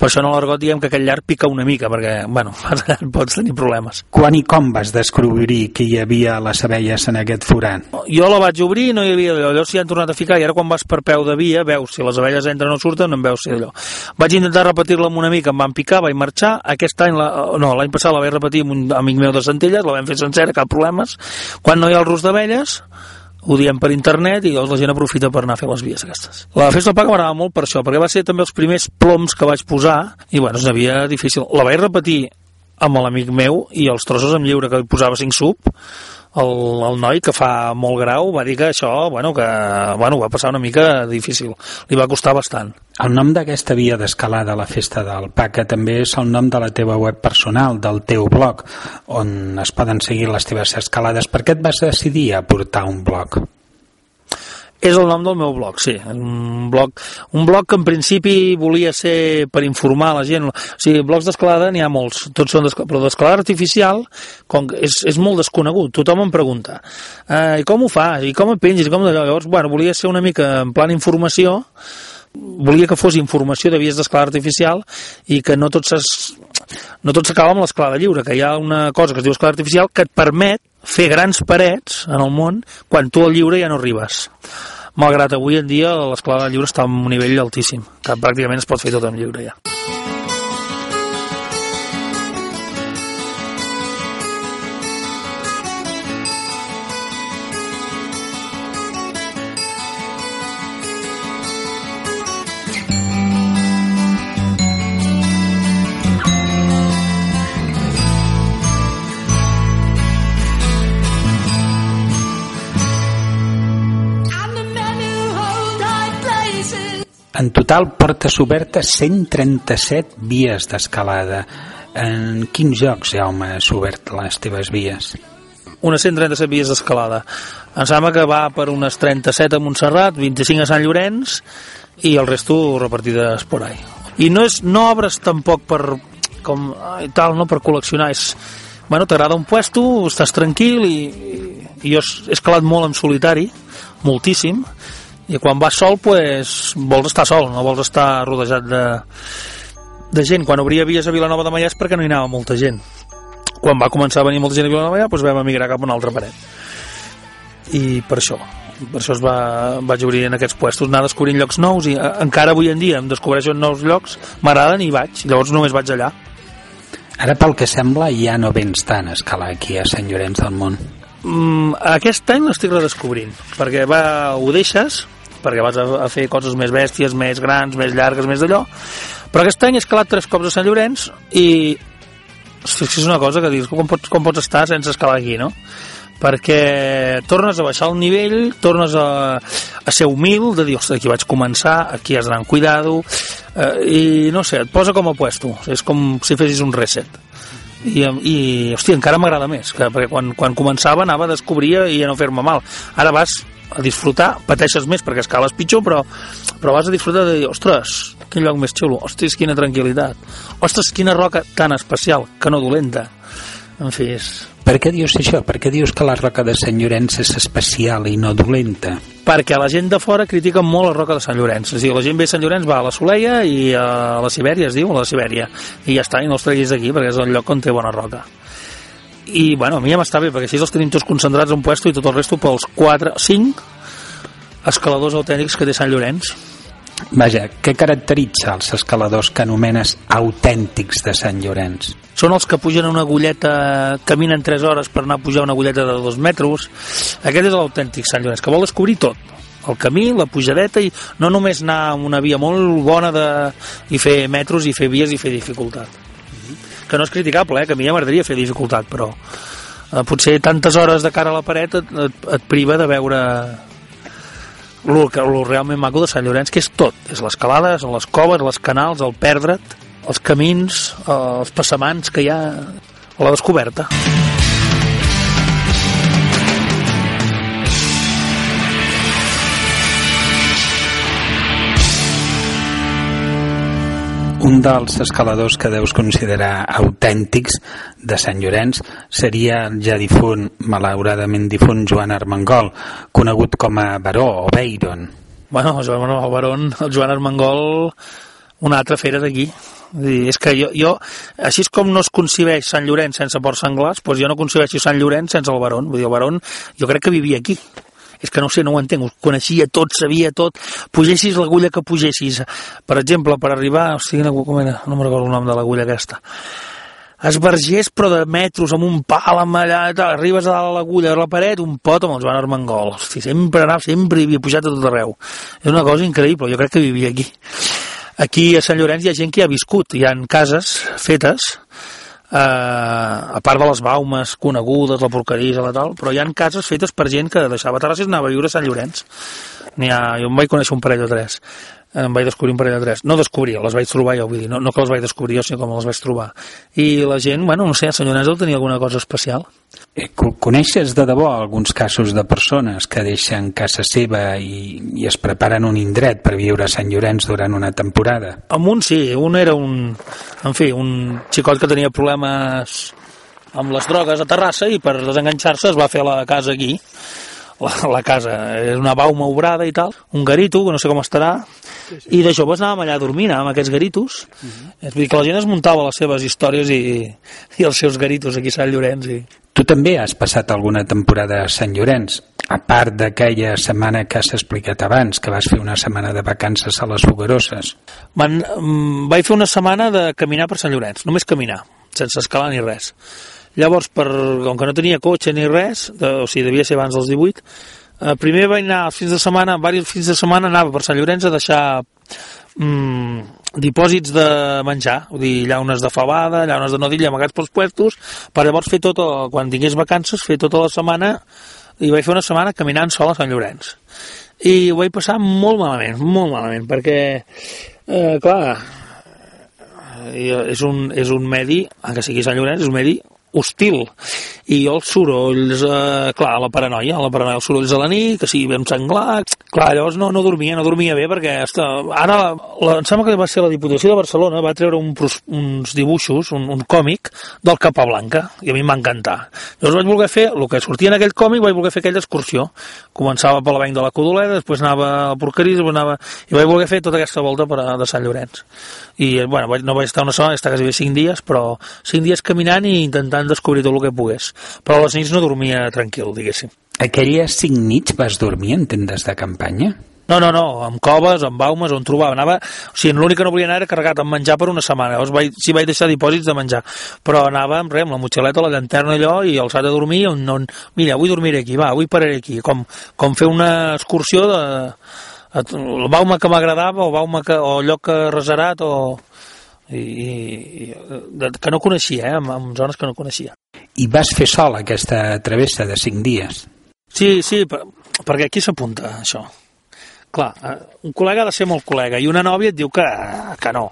Per això en l'argot diem que aquest llarg pica una mica, perquè, bueno, pots tenir problemes. Quan i com vas descobrir que hi havia les abelles en aquest forat? Jo la vaig obrir i no hi havia allò, llavors s'hi han tornat a ficar i ara quan vas per peu de via veus si les abelles entren o surten, no en veus si allò. Vaig intentar repetir-la amb una mica, em van picar, vaig marxar, aquest any, la, no, l'any passat la vaig repetir amb un amic meu de Centelles, la vam fer sencera, cap problemes. Quan no hi ha el rus d'abelles, ho diem per internet i llavors la gent aprofita per anar a fer les vies aquestes. La festa del Paca m'agradava molt per això, perquè va ser també els primers ploms que vaig posar i bueno, és una via difícil. La vaig repetir amb l'amic meu i els trossos amb lliure que posava 5 sub el, el noi que fa molt grau va dir que això, bueno, que bueno, va passar una mica difícil, li va costar bastant. El nom d'aquesta via d'escalada a la festa del Paca també és el nom de la teva web personal, del teu blog, on es poden seguir les teves escalades. Per què et vas decidir a portar un blog? És el nom del meu blog, sí. Un blog, un blog que en principi volia ser per informar la gent. O sigui, blogs d'escalada n'hi ha molts, tots són però d'escalada artificial com és, és molt desconegut. Tothom em pregunta, eh, i com ho fas? I com et penges? I com? Llavors, bueno, volia ser una mica en plan informació, volia que fos informació de vies d'escalada artificial i que no tot s'es no tot s'acaba amb l'escalada lliure, que hi ha una cosa que es diu escalada artificial que et permet fer grans parets en el món quan tu al lliure ja no arribes. Malgrat avui en dia l'escalada lliure està a un nivell altíssim, que pràcticament es pot fer tot en lliure ja. En total portes obertes 137 vies d'escalada. En quins jocs, Jaume, has obert les teves vies? unes 137 vies d'escalada. Em sembla que va per unes 37 a Montserrat, 25 a Sant Llorenç i el resto repartides por ahí. I no, és, no obres tampoc per com ai, tal, no per col·leccionar, és bueno, t'agrada un puesto, estàs tranquil i, i jo he escalat molt en solitari, moltíssim, i quan vas sol, pues, vols estar sol, no vols estar rodejat de, de gent. Quan obria vies a Vilanova de Mallès perquè no hi anava molta gent. Quan va començar a venir molta gent a Vilanova doncs vam emigrar cap a una altra paret. I per això per això es va, vaig obrir en aquests puestos. Anar descobrint llocs nous i eh, encara avui en dia em descobreixo nous llocs m'agraden i vaig, llavors només vaig allà. Ara pel que sembla ja no vens tant a escalar aquí a Sant Llorenç del Mont. Mm, aquest any l'estic redescobrint perquè va, ho deixes perquè vas a, a fer coses més bèsties, més grans, més llargues, més d'allò però aquest any he escalat tres cops a Sant Llorenç i és una cosa que dius, com pots, com pots estar sense escalar aquí, no? perquè tornes a baixar el nivell, tornes a, a ser humil, de dir, ostres, aquí vaig començar, aquí has d'anar amb cuidado, eh, i no sé, et posa com a puesto, és com si fessis un reset. I, i hòstia, encara m'agrada més, que, perquè quan, quan començava anava a descobrir i a no fer-me mal. Ara vas a disfrutar, pateixes més perquè escales pitjor, però, però vas a disfrutar de dir, ostres, quin lloc més xulo, ostres, quina tranquil·litat, ostres, quina roca tan especial, que no dolenta. En fi, és... Per què dius això? Per què dius que la roca de Sant Llorenç és especial i no dolenta? Perquè la gent de fora critica molt la roca de Sant Llorenç. És a dir, la gent ve a Sant Llorenç, va a la Soleia i a la Sibèria, es diu, a la Sibèria, i ja està, i no els treguis d'aquí perquè és el lloc on té bona roca i bueno, a mi ja m'està bé perquè així els tenim tots concentrats en un puesto i tot el resto pels 4, 5 escaladors autèntics que té Sant Llorenç Vaja, què caracteritza els escaladors que anomenes autèntics de Sant Llorenç? Són els que pugen una agulleta, caminen 3 hores per anar a pujar una agulleta de 2 metres. Aquest és l'autèntic Sant Llorenç, que vol descobrir tot. El camí, la pujadeta, i no només anar amb una via molt bona de, i fer metros, i fer vies, i fer dificultat. Que no és criticable, eh? que a mi ja m'agradaria fer dificultat, però eh, potser tantes hores de cara a la paret et, et, et priva de veure el, el realment maco de Sant Llorenç, que és tot. És l'escalada, són les coves, les canals, el perdre't, els camins, els passamans que hi ha la descoberta. Un dels escaladors que deus considerar autèntics de Sant Llorenç seria el ja difunt, malauradament difunt Joan Armengol, conegut com a Baró o Beiron. Bueno, el Joan el el Joan Armengol, una altra fera d'aquí. És que jo, jo, així com no es concebeix Sant Llorenç sense Port Senglars, doncs jo no concebeixo Sant Llorenç sense el Baron. Vull dir, el Baron jo crec que vivia aquí és que no sé, no ho entenc, ho coneixia tot, sabia tot, pugessis l'agulla que pugessis. Per exemple, per arribar, hosti, com era? No me'n recordo el nom de l'agulla aquesta. Esvergés, però de metros, amb un pal, amb allà, tal, arribes a dalt l'agulla, a la paret, un pot amb el Joan Armengol. Hosti, sempre anava, sempre havia pujat a tot arreu. És una cosa increïble, jo crec que vivia aquí. Aquí a Sant Llorenç hi ha gent que hi ha viscut, hi ha cases fetes, eh, a part de les baumes conegudes, la porqueria, la tal, però hi han cases fetes per gent que deixava Terrasses i anava a viure a Sant Llorenç. Ha, jo em vaig conèixer un parell o tres em vaig descobrir un parell de tres. No descobrir, les vaig trobar jo, vull dir, no, no que les vaig descobrir jo, sinó com les vaig trobar. I la gent, bueno, no sé, el senyor Nèsel tenia alguna cosa especial. Eh, coneixes de debò alguns casos de persones que deixen casa seva i, i es preparen un indret per viure a Sant Llorenç durant una temporada? Amb un sí, un era un, en fi, un xicot que tenia problemes amb les drogues a Terrassa i per desenganxar-se es va fer la casa aquí la, la casa és una bauma obrada i tal, un garito, que no sé com estarà, sí, sí. i de joves anàvem allà dormint amb aquests garitos, uh -huh. és dir, que la gent es muntava les seves històries i, i els seus garitos aquí a Sant Llorenç. I... Tu també has passat alguna temporada a Sant Llorenç, a part d'aquella setmana que has explicat abans, que vas fer una setmana de vacances a les Fogaroses. Man, mm, vaig fer una setmana de caminar per Sant Llorenç, només caminar, sense escalar ni res Llavors, per, com que no tenia cotxe ni res, de, o sigui, devia ser abans dels 18, eh, primer vaig anar els fins de setmana, diversos fins de setmana anava per Sant Llorenç a deixar mm, dipòsits de menjar, vull dir, llaunes de fabada, llaunes de nodilla amagats pels puestos, per llavors fer tot, quan tingués vacances, fer tota la setmana, i vaig fer una setmana caminant sol a Sant Llorenç. i ho vaig passar molt malament, molt malament, perquè, eh, clar, eh, és un, és un medi, que sigui Sant Llorenç, és un medi hostil i els sorolls, eh, clar, la paranoia, la paranoia, els sorolls de la nit, que sigui ben sanglat, clar, llavors no, no dormia, no dormia bé perquè hasta, ara, la, em sembla que va ser la Diputació de Barcelona, va treure un, uns dibuixos, un, un còmic del Capablanca, i a mi em va encantar. Llavors vaig voler fer, el que sortia en aquell còmic, vaig voler fer aquella excursió. Començava per la banc de la Codoleda, després anava a Porquerí, després anava... I vaig voler fer tota aquesta volta per a, de Sant Llorenç. I, eh, bueno, vaig, no vaig estar una setmana, vaig estar quasi bé cinc dies, però cinc dies caminant i intentant descobrir tot el que pogués. Però a les nits no dormia tranquil, diguéssim. Aquelles cinc nits vas dormir en tendes de campanya? No, no, no, amb coves, amb baumes, on trobava. Anava, o sigui, l'únic que no volia anar era carregat amb menjar per una setmana. Llavors vaig, sí vaig deixar dipòsits de menjar. Però anava amb res, amb la motxileta, la llanterna allò, i alçat a dormir, on, on, mira, avui dormiré aquí, va, avui pararé aquí. Com, com fer una excursió de, el baume que m'agradava, o baume que, o lloc que reserat, o, i, i, que no coneixia, eh, en, en zones que no coneixia. I vas fer sol aquesta travessa de cinc dies? Sí, sí, per, perquè aquí s'apunta, això. Clar, eh, un col·lega ha de ser molt col·lega i una nòvia et diu que, que no.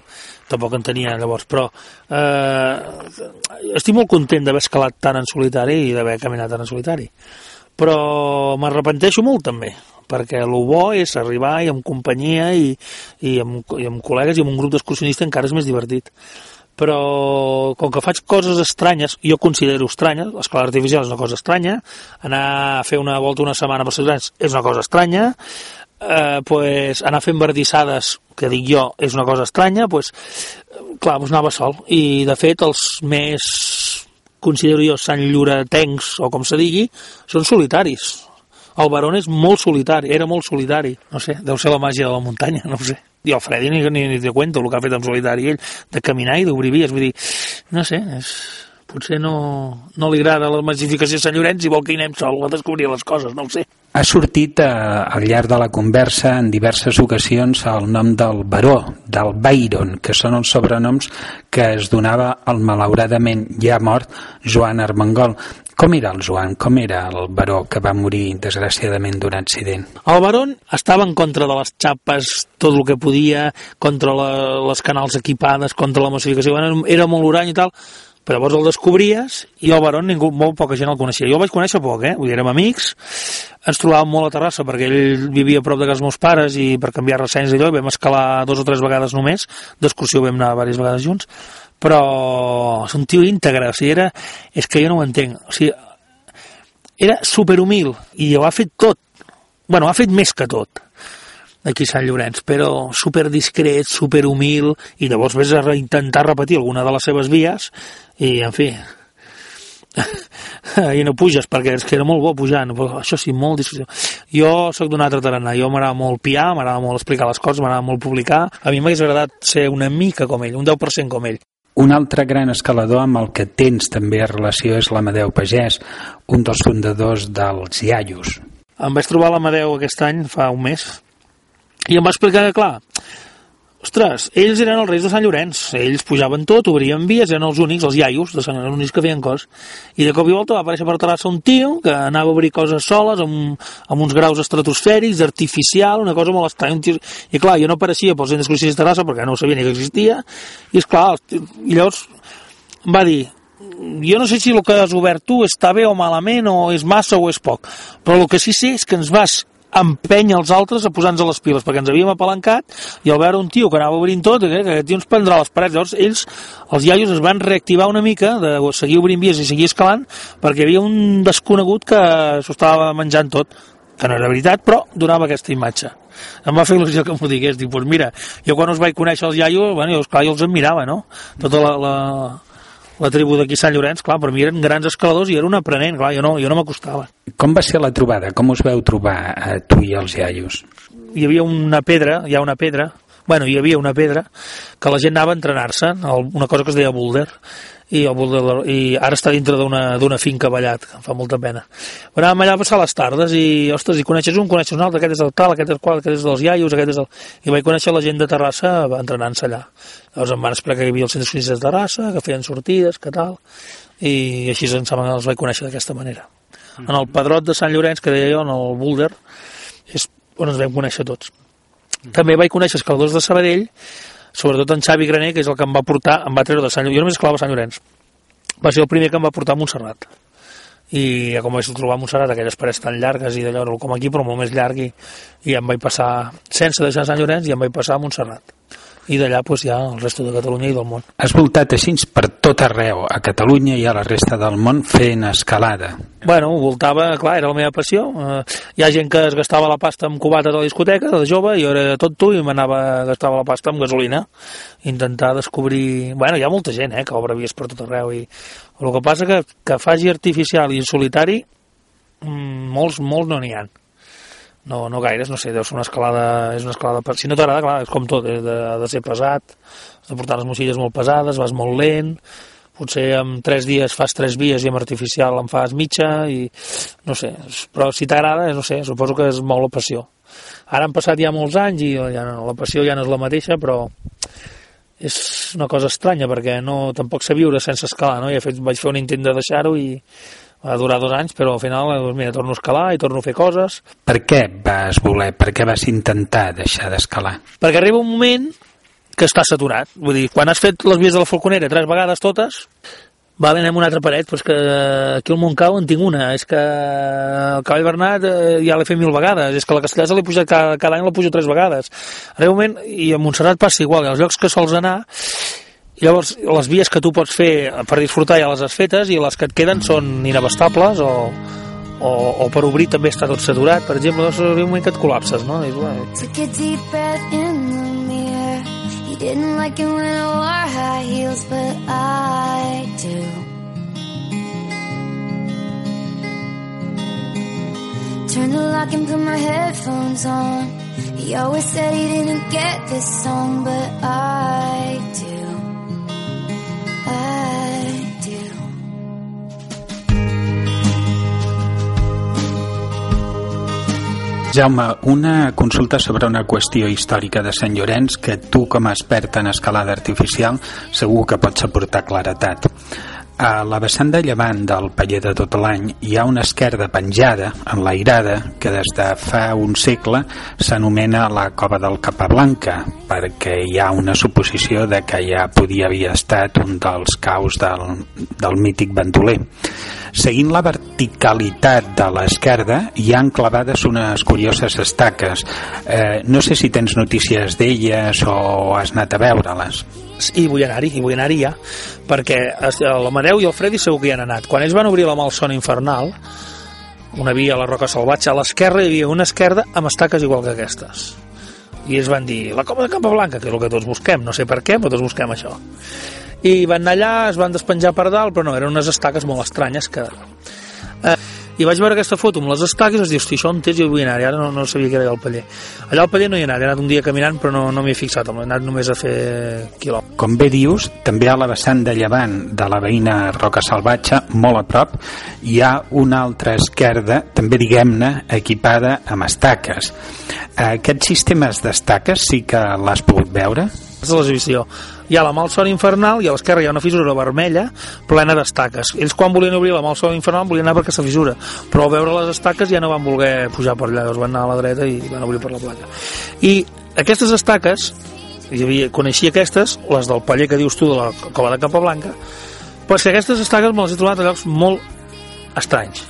Tampoc en tenia llavors, però eh, estic molt content d'haver escalat tant en solitari i d'haver caminat tant en solitari. Però m'arrepenteixo molt també, perquè el bo és arribar i amb companyia i, i, amb, i amb col·legues i amb un grup d'excursionistes encara és més divertit però com que faig coses estranyes, jo considero estranyes, l'escola artificial és una cosa estranya, anar a fer una volta una setmana per Grans és una cosa estranya, eh, pues, anar fent verdissades, que dic jo, és una cosa estranya, pues, clar, pues anava sol. I, de fet, els més, considero jo, Sant Lloretencs, o com se digui, són solitaris. El Barón és molt solitari, era molt solitari. No sé, deu ser la màgia de la muntanya, no sé. I el Freddy ni, ni, ni te cuento el que ha fet en solitari ell, de caminar i d'obrir vies. Vull dir, no sé, és, potser no, no li agrada la massificació de Sant Llorenç i vol que hi anem sol a descobrir les coses, no ho sé. Ha sortit eh, al llarg de la conversa en diverses ocasions el nom del baró, del Byron, que són els sobrenoms que es donava al malauradament ja mort Joan Armengol. Com era el Joan? Com era el baró que va morir desgraciadament d'un accident? El Barón estava en contra de les xapes, tot el que podia, contra la, les canals equipades, contra la massificació, Bueno, era molt orany i tal, però llavors el descobries i el Barón ningú, molt poca gent el coneixia. Jo el vaig conèixer poc, eh? Vull dir, érem amics, ens trobàvem molt a Terrassa perquè ell vivia a prop de casa meus pares i per canviar ressenyes i vam escalar dos o tres vegades només, d'excursió vam anar diverses vegades junts, però és un tio íntegre, o sigui, era, és que jo no ho entenc, o sigui, era superhumil i ho ha fet tot, bueno, ha fet més que tot aquí a Sant Llorenç, però super discret, super humil, i llavors ves a intentar repetir alguna de les seves vies, i, en fi, i no puges, perquè és que era molt bo pujant, però això sí, molt discussió. Jo sóc d'un altre tarannà, jo m'agrada molt piar, m'agrada molt explicar les coses, m'agrada molt publicar, a mi m'hagués agradat ser una mica com ell, un 10% com ell. Un altre gran escalador amb el que tens també relació és l'Amadeu Pagès, un dels fundadors dels Iaios. Em vaig trobar l'Amadeu aquest any, fa un mes, i em va explicar que, clar, ostres, ells eren els reis de Sant Llorenç, ells pujaven tot, obrien vies, eren els únics, els iaios de Sant els únics que feien cos. I de cop i volta va aparèixer per Terrassa un tio que anava a obrir coses soles, amb, amb uns graus estratosfèrics, artificial, una cosa molt estranya. Un tio... I clar, jo no apareixia pels centres crucis de Terrassa perquè no sabia ni que existia, i és clar, i llavors va dir, jo no sé si el que has obert tu està bé o malament, o és massa o és poc, però el que sí sé és que ens vas empènyer els altres a posar-nos les piles, perquè ens havíem apalancat i al veure un tio que anava obrint tot, eh, que aquest tio ens prendrà les parets. Llavors ells, els iaios, es van reactivar una mica de seguir obrint vies i seguir escalant perquè hi havia un desconegut que s'ho estava menjant tot que no era veritat, però donava aquesta imatge. Em va fer il·lusió que m'ho digués, dic, pues mira, jo quan us vaig conèixer els iaios, bueno, jo, esclar, jo els admirava, no? Tota la, la, la tribu d'aquí Sant Llorenç, clar, per mi eren grans escaladors i era un aprenent, clar, jo no, jo no m'acostava. Com va ser la trobada? Com us veu trobar eh, tu i els Iaios? Hi havia una pedra, hi ha una pedra, bueno, hi havia una pedra que la gent anava a entrenar-se, una cosa que es deia boulder, i, el boulder, i ara està dintre d'una d'una finca ballat, que em fa molta pena. Però anàvem allà a passar les tardes i, ostres, i coneixes un, coneixes un altre, aquest és el tal, aquest és el qual, aquest és dels iaios, aquest és el... I vaig conèixer la gent de Terrassa entrenant-se allà. Llavors em van explicar que hi havia els centres clínics de Terrassa, que feien sortides, que tal, i així em sembla que els vaig conèixer d'aquesta manera. En el Pedrot de Sant Llorenç, que deia jo, en el Boulder, és, on ens vam conèixer tots. També vaig conèixer escaladors de Sabadell, sobretot en Xavi Graner, que és el que em va portar, em va treure de Sant Llorenç. Jo només escalava a Sant Llorenç. Va ser el primer que em va portar a Montserrat. I ja com vaig trobar a Montserrat, aquelles parets tan llargues i d'allò com aquí, però molt més llarg, i, i em vaig passar, sense deixar Sant Llorenç, i em vaig passar a Montserrat. I d'allà pues, ja el resto de Catalunya i del món. Has voltat així per tot arreu, a Catalunya i a la resta del món, fent escalada. Bueno, voltava, clar, era la meva passió. Eh, hi ha gent que es gastava la pasta amb cubates a la discoteca, de jove, i jo era tot tu i m'anava gastava la pasta amb gasolina. Intentar descobrir... Bueno, hi ha molta gent, eh, que obre vies per tot arreu. I... El que passa que, que faci artificial i solitari, mm, molts, molts no n'hi ha. No, no gaires, no sé, deu ser una escalada, és una escalada, per... si no t'agrada, clar, és com tot, eh, de, de ser pesat, has de portar les moixilles molt pesades, vas molt lent, potser en tres dies fas tres vies i amb artificial en fas mitja, i no sé, però si t'agrada, no sé, suposo que és molt la passió. Ara han passat ja molts anys i ja no, la passió ja no és la mateixa, però és una cosa estranya perquè no, tampoc sé viure sense escalar, no? He fet, vaig fer un intent de deixar-ho i va durar dos anys, però al final, doncs mira, torno a escalar i torno a fer coses. Per què vas voler, per què vas intentar deixar d'escalar? Perquè arriba un moment que està saturat. Vull dir, quan has fet les vies de la Falconera tres vegades totes, va, anem una altra paret, però és que aquí al Montcau en tinc una. És que el Cavall Bernat eh, ja l'he fet mil vegades. És que la Castellasa l'he pujat cada, cada any, la pujo tres vegades. Arriba un moment, i a Montserrat passa igual, als llocs que sols anar, i llavors les vies que tu pots fer per disfrutar ja les has fetes i les que et queden són inabastables o, o, o per obrir també està tot saturat per exemple, doncs arriba un moment que et col·lapses no? Dius, bueno, Took a deep breath in the mirror. He didn't like it when I wore high heels, but I do. Turned the lock and put my headphones on. He always said he didn't get this song, but I do. Jaume, una consulta sobre una qüestió històrica de Sant Llorenç que tu, com a expert en escalada artificial, segur que pots aportar claretat. A la vessant de llevant del paller de tot l'any hi ha una esquerda penjada, enlairada, que des de fa un segle s'anomena la cova del Capablanca, perquè hi ha una suposició de que ja podia haver estat un dels caus del, del mític bandoler. Seguint la verticalitat de l'esquerda hi ha enclavades unes curioses estaques. Eh, no sé si tens notícies d'elles o has anat a veure-les. I vull anar-hi, i vull anar-hi ja perquè l'Amadeu i el Freddy segur que hi han anat. Quan ells van obrir la Malsona Infernal una via a la Roca Salvatge a l'esquerra hi havia una esquerda amb estaques igual que aquestes. I ells van dir, la cova de Capablanca que és el que tots busquem, no sé per què però tots busquem això. I van anar allà, es van despenjar per dalt però no, eren unes estaques molt estranyes que eh, i vaig veure aquesta foto amb les estaques i vaig dir, hosti, això on tens? Jo vull anar ara no, no sabia que era allà al paller allà al paller no hi he anat, he anat un dia caminant però no, no m'hi he fixat, he anat només a fer quilòmetres Com bé dius, també a la vessant de llevant de la veïna Roca Salvatge, molt a prop, hi ha una altra esquerda, també diguem-ne, equipada amb estaques. Aquests sistemes d'estaques sí que l'has pogut veure? és l'exhibició. Hi ha la malsona infernal i a l'esquerra hi ha una fissura vermella plena d'estaques. Ells quan volien obrir la malsona infernal volien anar per aquesta fissura, però al veure les estaques ja no van voler pujar per allà, llavors van anar a la dreta i van obrir per la placa. I aquestes estaques, hi havia, coneixia aquestes, les del paller que dius tu de la cova de Capablanca, però és que aquestes estaques me les he trobat a llocs molt estranys.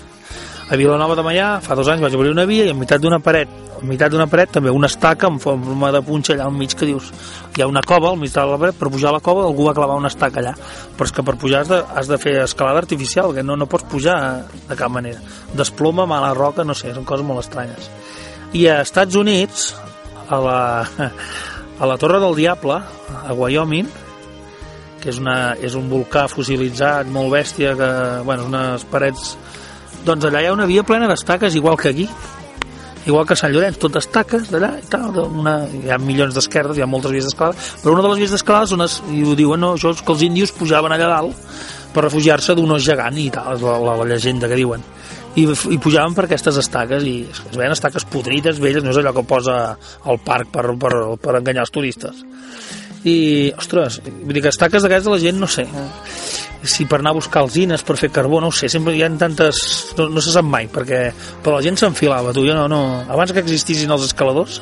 A Vilanova de Maià, fa dos anys vaig obrir una via i en meitat d'una paret, en meitat d'una paret també una estaca en forma de punxa allà al mig que dius hi ha una cova al mig de la paret, per pujar a la cova algú va clavar una estaca allà, però és que per pujar has de, has de fer escalada artificial, que no, no pots pujar de cap manera. Desploma, mala roca, no sé, són coses molt estranyes. I a Estats Units, a la, a la Torre del Diable, a Wyoming, que és, una, és un volcà fossilitzat molt bèstia, que, bueno, unes parets doncs allà hi ha una via plena d'estaques igual que aquí igual que Sant Llorenç, tot estaques d'allà i tal, una, hi ha milions d'esquerdes hi ha moltes vies d'escalada, però una de les vies d'escalada on es, i ho diuen, no, això és que els índios pujaven allà dalt per refugiar-se d'un os gegant i tal, és la, la, la llegenda que diuen. I, i pujaven per aquestes estaques i es veien estaques podrides, velles, no és allò que posa al parc per, per, per enganyar els turistes. I, ostres, vull dir que estaques d'aquestes la gent no sé si per anar a buscar alzines, per fer carbó, no ho sé, sempre hi ha tantes... No, no se sap mai, perquè però la gent s'enfilava, tu, jo no, no... Abans que existissin els escaladors,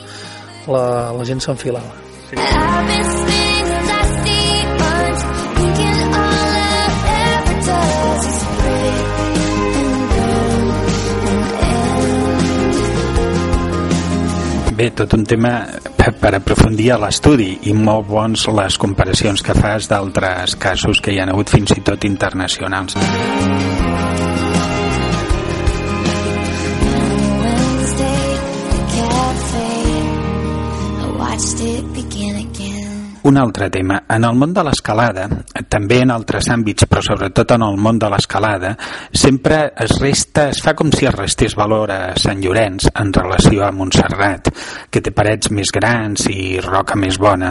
la, la gent s'enfilava. Sí. Bé, tot un tema per, aprofundir a l'estudi i molt bons les comparacions que fas d'altres casos que hi han hagut fins i tot internacionals. Un altre tema. En el món de l'escalada, també en altres àmbits, però sobretot en el món de l'escalada, sempre es resta, es fa com si es restés valor a Sant Llorenç en relació a Montserrat, que té parets més grans i roca més bona.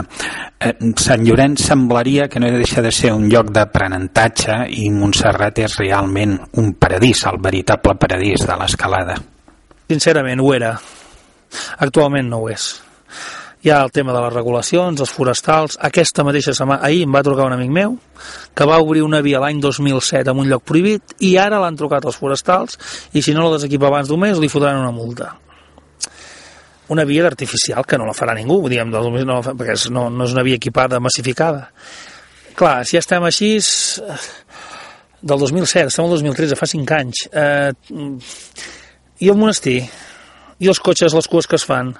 Eh, Sant Llorenç semblaria que no deixa de ser un lloc d'aprenentatge i Montserrat és realment un paradís, el veritable paradís de l'escalada. Sincerament, ho era. Actualment no ho és. Hi ha el tema de les regulacions, els forestals. Aquesta mateixa setmana, ahir em va trucar un amic meu que va obrir una via l'any 2007 en un lloc prohibit i ara l'han trucat els forestals i si no la desequipa abans d'un mes li fotran una multa. Una via d'artificial que no la farà ningú, diguem, del 2000 no, fa- perquè no, no és una via equipada, massificada. Clar, si ja estem així, és- del 2007, estem al 2013, fa 5 anys. Eh, i el monestir, i els cotxes, les cues que es fan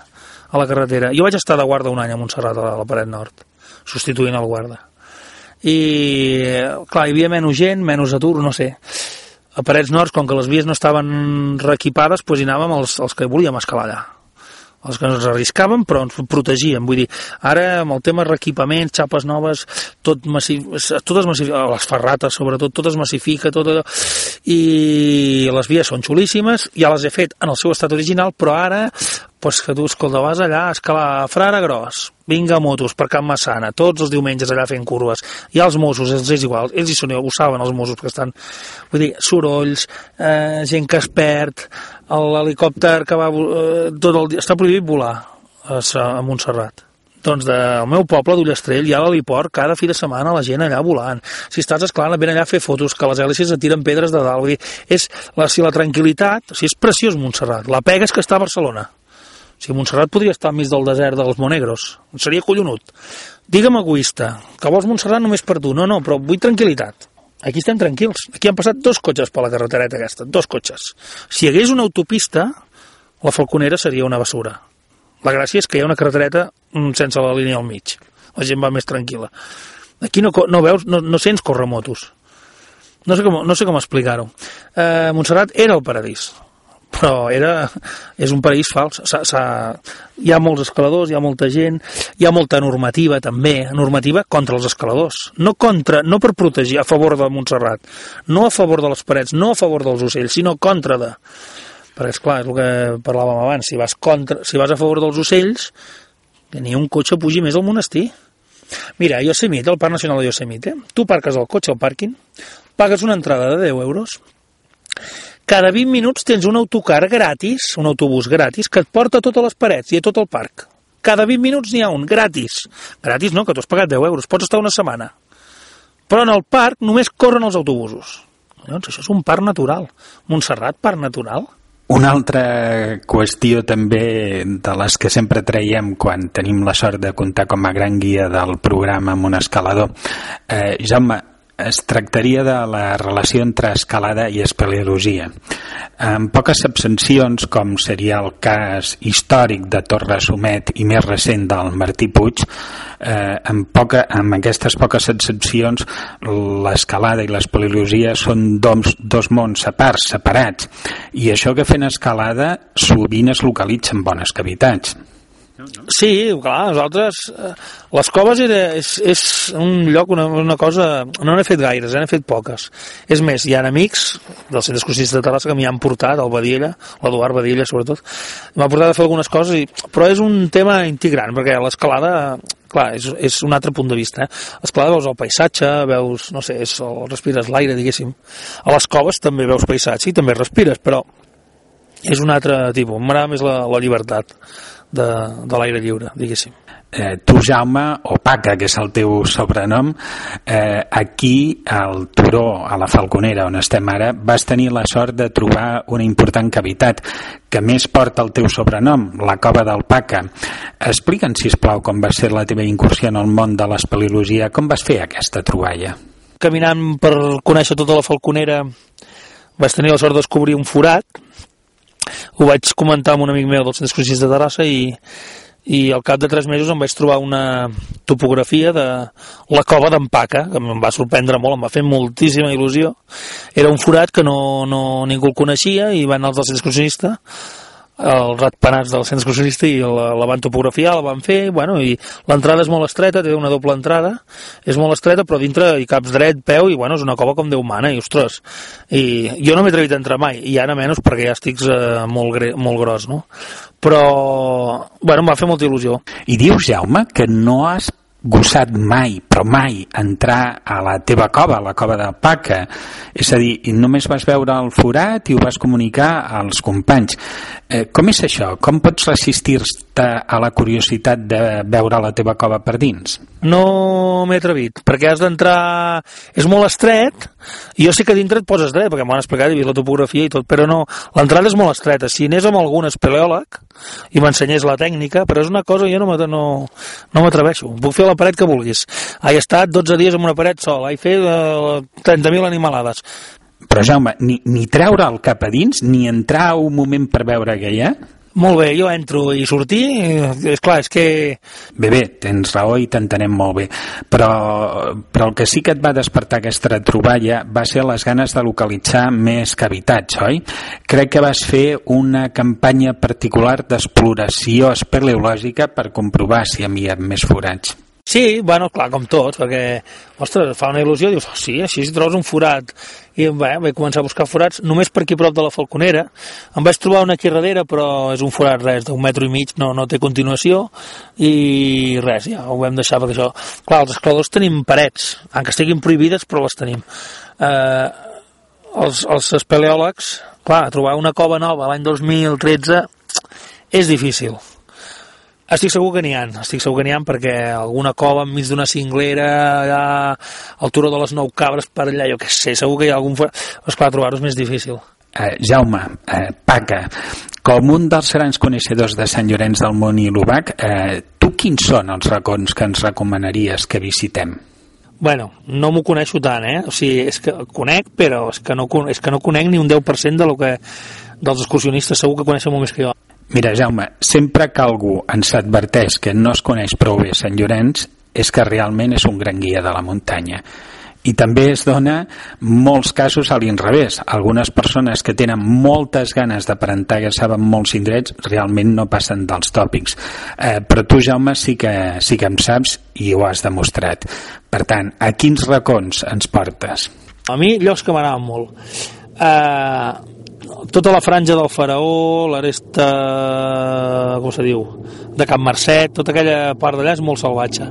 a la carretera. Jo vaig estar de guarda un any a Montserrat, a la paret nord, substituint el guarda. I, clar, hi havia menys gent, menys atur, no sé. A Parets Nords, com que les vies no estaven reequipades, doncs hi anàvem els, els que volíem escalar allà els que ens arriscàvem però ens protegíem, vull dir, ara amb el tema reequipaments, xapes noves tot, massif, tot es massifica, les ferrates sobretot, tot es massifica tot allò, i les vies són xulíssimes, ja les he fet en el seu estat original, però ara pues que tu, escolta, vas allà a escalar a Frare Gros, vinga motos per Can Massana, tots els diumenges allà fent curves, i els Mossos, els és igual, ells hi són, ho saben els Mossos, perquè estan, vull dir, sorolls, eh, gent que es perd, l'helicòpter que va eh, tot el dia, està prohibit volar a, a Montserrat. Doncs del meu poble d'Ullastrell hi ha l'heliport cada fi de setmana la gent allà volant. Si estàs esclant, ven allà a fer fotos, que les hèlices et tiren pedres de dalt. Vull dir, és la, si la tranquil·litat, o sigui, és preciós Montserrat. La pega és que està a Barcelona. O sigui, Montserrat podria estar enmig del desert dels Monegros. Seria collonut. Digue'm egoista, que vols Montserrat només per tu. No, no, però vull tranquil·litat. Aquí estem tranquils. Aquí han passat dos cotxes per la carretereta aquesta, dos cotxes. Si hi hagués una autopista, la Falconera seria una bessura. La gràcia és que hi ha una carretereta mm, sense la línia al mig. La gent va més tranquil·la. Aquí no, no veus, no, no sents córrer motos. No sé com, no sé com explicar-ho. Eh, Montserrat era el paradís, però era, és un paradís fals. S'ha- s'ha- hi ha molts escaladors, hi ha molta gent, hi ha molta normativa també, normativa contra els escaladors. No, contra, no per protegir, a favor de Montserrat, no a favor de les parets, no a favor dels ocells, sinó contra de... Perquè, esclar, és el que parlàvem abans, si vas, contra, si vas a favor dels ocells, que ni un cotxe pugi més al monestir. Mira, Yosemite, el Parc Nacional de Yosemite, tu parques el cotxe al pàrquing, pagues una entrada de 10 euros, cada 20 minuts tens un autocar gratis, un autobús gratis, que et porta a totes les parets i a tot el parc. Cada 20 minuts n'hi ha un, gratis. Gratis no, que tu has pagat 10 euros, pots estar una setmana. Però en el parc només corren els autobusos. Llavors, això és un parc natural. Montserrat, parc natural. Una altra qüestió també de les que sempre traiem quan tenim la sort de comptar com a gran guia del programa amb un escalador. Eh, Jaume, es tractaria de la relació entre escalada i espeleologia. En poques abstencions, com seria el cas històric de Torre Somet i més recent del Martí Puig, eh, amb, poca, amb aquestes poques excepcions l'escalada i l'espeleologia són dos, dos mons separs, separats i això que fent escalada sovint es localitza en bones cavitats Sí, clar, nosaltres... eh, Les coves era, és, és un lloc, una, una cosa... No n'he fet gaires, eh, n'he fet poques. És més, hi ha amics del Centre Excursionista de Terrassa que m'hi han portat, el Badilla, l'Eduard Badilla sobretot, m'ha portat a fer algunes coses, i, però és un tema integrant, perquè l'escalada clar, és, és un altre punt de vista. Eh? L'escalada veus el paisatge, veus, no sé, és, el, respires l'aire, diguéssim. A les coves també veus paisatge i també respires, però és un altre tipus. M'agrada més la, la llibertat de, de l'aire lliure, diguéssim. Eh, tu, Jaume, o Paca, que és el teu sobrenom, eh, aquí, al Turó, a la Falconera, on estem ara, vas tenir la sort de trobar una important cavitat que més porta el teu sobrenom, la cova del Paca. Explica'ns, si plau, com va ser la teva incursió en el món de l'espeleologia, com vas fer aquesta troballa? Caminant per conèixer tota la Falconera vaig tenir la sort de descobrir un forat ho vaig comentar amb un amic meu dels centres crucis de Terrassa i, i al cap de tres mesos em vaig trobar una topografia de la cova d'Empaca, que em va sorprendre molt, em va fer moltíssima il·lusió. Era un forat que no, no ningú el coneixia i van als del centre els ratpenats del centre excursionista i la, la van topografiar, la van fer, bueno, i l'entrada és molt estreta, té una doble entrada, és molt estreta, però dintre hi caps dret, peu, i bueno, és una cova com Déu mana, i ostres, i jo no m'he atrevit a entrar mai, i ara menys perquè ja estic eh, molt, gre, molt gros, no? Però, bueno, em va fer molta il·lusió. I dius, Jaume, que no has gossat mai, però mai, entrar a la teva cova, a la cova de Paca. És a dir, només vas veure el forat i ho vas comunicar als companys. Eh, com és això? Com pots resistir-te a la curiositat de veure la teva cova per dins? No m'he atrevit, perquè has d'entrar... És molt estret, i jo sé que dintre et poses dret, perquè m'ho han explicat, he vist la topografia i tot, però no, l'entrada és molt estreta. Si anés amb algun espeleòleg i m'ensenyés la tècnica, però és una cosa jo no, no, no m'atreveixo. Puc fer la paret que vulguis. He estat 12 dies en una paret sol, he fet uh, 30.000 animalades. Però, Jaume, ni, ni treure el cap a dins, ni entrar un moment per veure què hi ha? Molt bé, jo entro i sortir, és clar, és que... Bé, bé, tens raó i t'entenem molt bé, però, però el que sí que et va despertar aquesta troballa va ser les ganes de localitzar més cavitats, oi? Crec que vas fer una campanya particular d'exploració espeleològica per comprovar si hi havia més forats. Sí, bueno, clar, com tots, perquè, ostres, fa una il·lusió, dius, oh, sí, així si trobes un forat. I bé, vaig començar a buscar forats, només per aquí prop de la Falconera. Em vaig trobar una aquí darrere, però és un forat, res, d'un metro i mig, no, no té continuació, i res, ja ho vam deixar, perquè això... Clar, els escladors tenim parets, encara estiguin prohibides, però les tenim. Eh, els, els espeleòlegs, clar, trobar una cova nova l'any 2013 és difícil estic segur que n'hi ha, estic segur que n'hi ha perquè alguna cova enmig d'una cinglera allà al turó de les nou cabres per allà, jo què sé, segur que hi ha algun... Esclar, trobar-ho és més difícil. Eh, Jaume, eh, Paca, com un dels grans coneixedors de Sant Llorenç del Món i l'Ubac, eh, tu quins són els racons que ens recomanaries que visitem? Bueno, no m'ho coneixo tant, eh? O sigui, és que conec, però és que no, és que no conec ni un 10% de lo que, dels excursionistes, segur que coneixen molt més que jo. Mira, Jaume, sempre que algú ens adverteix que no es coneix prou bé Sant Llorenç és que realment és un gran guia de la muntanya. I també es dona molts casos a l'inrevés. Algunes persones que tenen moltes ganes d'aparentar que saben molts indrets realment no passen dels tòpics. Eh, però tu, Jaume, sí que, sí que em saps i ho has demostrat. Per tant, a quins racons ens portes? A mi llocs que m'agraden molt. Eh, tota la franja del faraó, l'aresta, com se diu, de Can Marcet, tota aquella part d'allà és molt salvatge.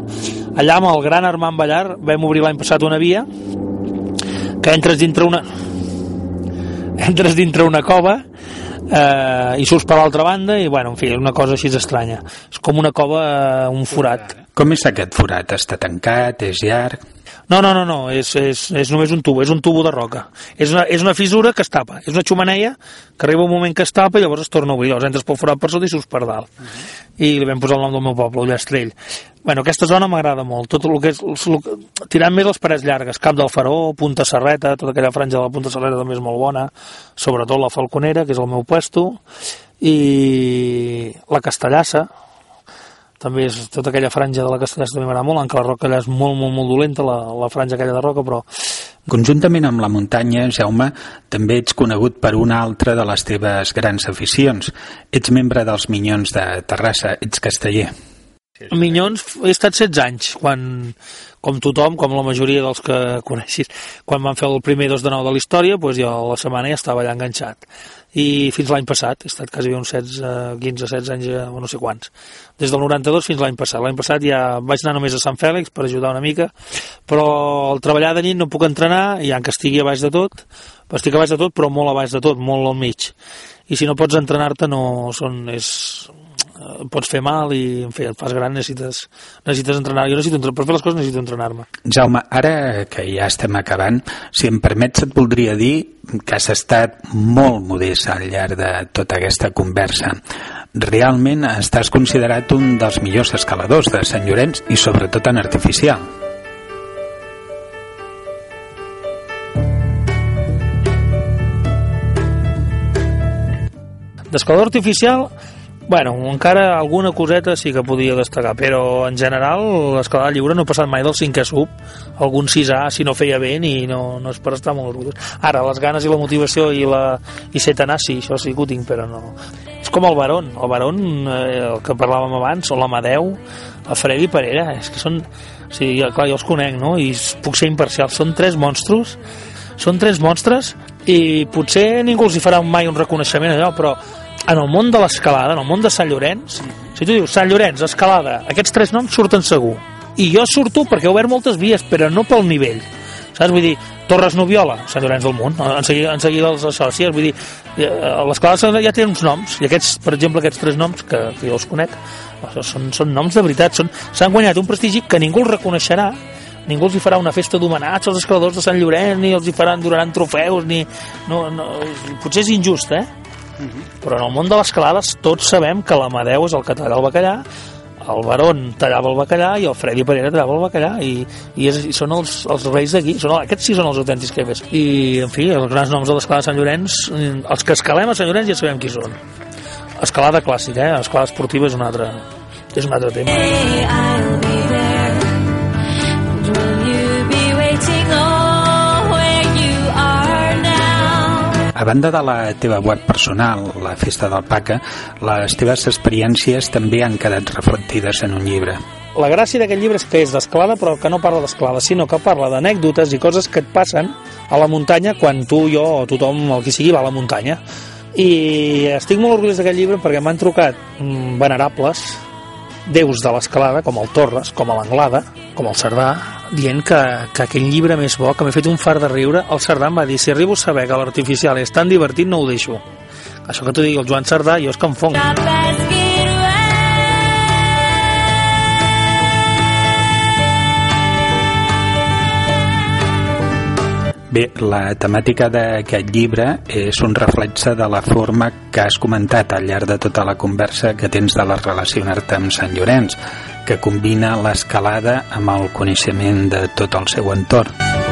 Allà amb el gran Armand Ballar vam obrir l'any passat una via que entres dintre una entres dintre una cova eh, i surts per l'altra banda i bueno, en fi, una cosa així estranya és com una cova, eh, un forat com és aquest forat? Està tancat? És llarg? No, no, no, no, és, és, és només un tubo, és un tubo de roca. És una, és una fissura que es tapa, és una xumaneia que arriba un moment que es tapa i llavors es torna a obrir. Llavors entres pel forat per sota i surts per dalt. Uh -huh. I li vam posar el nom del meu poble, Ullastrell. Bueno, aquesta zona m'agrada molt, tot el que és, el, tirant més les parets llargues, Cap del Faró, Punta Serreta, tota aquella franja de la Punta Serreta també és molt bona, sobretot la Falconera, que és el meu puesto, i la Castellassa, també és tota aquella franja de la Castellà també m'agrada molt, encara la roca allà és molt, molt, molt dolenta, la, la franja aquella de roca, però... Conjuntament amb la muntanya, Jaume, també ets conegut per una altra de les teves grans aficions. Ets membre dels Minyons de Terrassa, ets casteller. Minyons, he estat 16 anys, quan, com tothom, com la majoria dels que coneixis, quan van fer el primer dos de nou de la història, doncs jo a la setmana ja estava allà enganxat. I fins l'any passat, he estat quasi uns 16, 15, 16 anys, eh, o no sé quants. Des del 92 fins l'any passat. L'any passat ja vaig anar només a Sant Fèlix per ajudar una mica, però al treballar de nit no puc entrenar, i que estigui a baix de tot, estic a baix de tot, però molt a baix de tot, molt al mig. I si no pots entrenar-te, no són, és, pots fer mal i en fi, et fas gran, necessites, necessites entrenar. Jo necessito, per fer les coses necessito entrenar-me. Jaume, ara que ja estem acabant, si em permets et voldria dir que has estat molt modest al llarg de tota aquesta conversa. Realment estàs considerat un dels millors escaladors de Sant Llorenç i sobretot en artificial. D'escalador artificial, bueno, encara alguna coseta sí que podia destacar, però en general l'escalada lliure no ha passat mai del 5è sub, algun 6A si no feia bé i no, no és per estar molt orgullós. Ara, les ganes i la motivació i, la, i ser tenaç, sí, això sí que ho tinc, però no. És com el Barón, el Barón, eh, el que parlàvem abans, o l'Amadeu, el Freddy Parera, és que són... O sigui, clar, jo els conec, no? I puc ser imparcial. Són tres monstros, són tres monstres i potser ningú els hi farà mai un reconeixement allò, però en el món de l'escalada, en el món de Sant Llorenç, si tu dius Sant Llorenç, escalada, aquests tres noms surten segur. I jo surto perquè he obert moltes vies, però no pel nivell. Saps? Vull dir, Torres Noviola, Sant Llorenç del Munt, en seguida, en seguida els assòcies, vull dir, eh, l'escalada ja té uns noms, i aquests, per exemple, aquests tres noms, que, que jo els conec, són, són noms de veritat, s'han guanyat un prestigi que ningú els reconeixerà, ningú els hi farà una festa d'homenatge als escaladors de Sant Llorenç, ni els hi faran, donaran trofeus, ni... No, no, potser és injust, eh? Però en el món de l'escalada tots sabem que l'Amadeu és el que talla el bacallà, el Barón tallava el bacallà i el Freddy Pereira tallava el bacallà i, i, és, i són els, els reis d'aquí aquests sí són els autèntics quefes i en fi, els grans noms de l'escalada de Sant Llorenç els que escalem a Sant Llorenç ja sabem qui són. Escalada clàssica, eh? escalada esportiva és un altre, és un altre tema. Hey, A banda de la teva web personal, la Festa del Paca, les teves experiències també han quedat reflectides en un llibre. la gràcia d'aquest llibre és que és d'escalada però que no parla d'escalada, sinó que parla d'anècdotes i coses que et passen a la muntanya quan tu, jo o tothom, el que sigui, va a la muntanya i estic molt orgullós d'aquest llibre perquè m'han trucat mm, venerables déus de l'escalada, com el Torres, com l'Anglada, com el Cerdà, dient que, que aquell llibre més bo, que m'he fet un far de riure, el Cerdà em va dir, si arribo a saber que l'artificial és tan divertit, no ho deixo. Això que t'ho digui el Joan Cerdà, jo és que em fonc. Bé, la temàtica d'aquest llibre és un reflexe de la forma que has comentat al llarg de tota la conversa que tens de la relacionar-te amb Sant Llorenç, que combina l'escalada amb el coneixement de tot el seu entorn.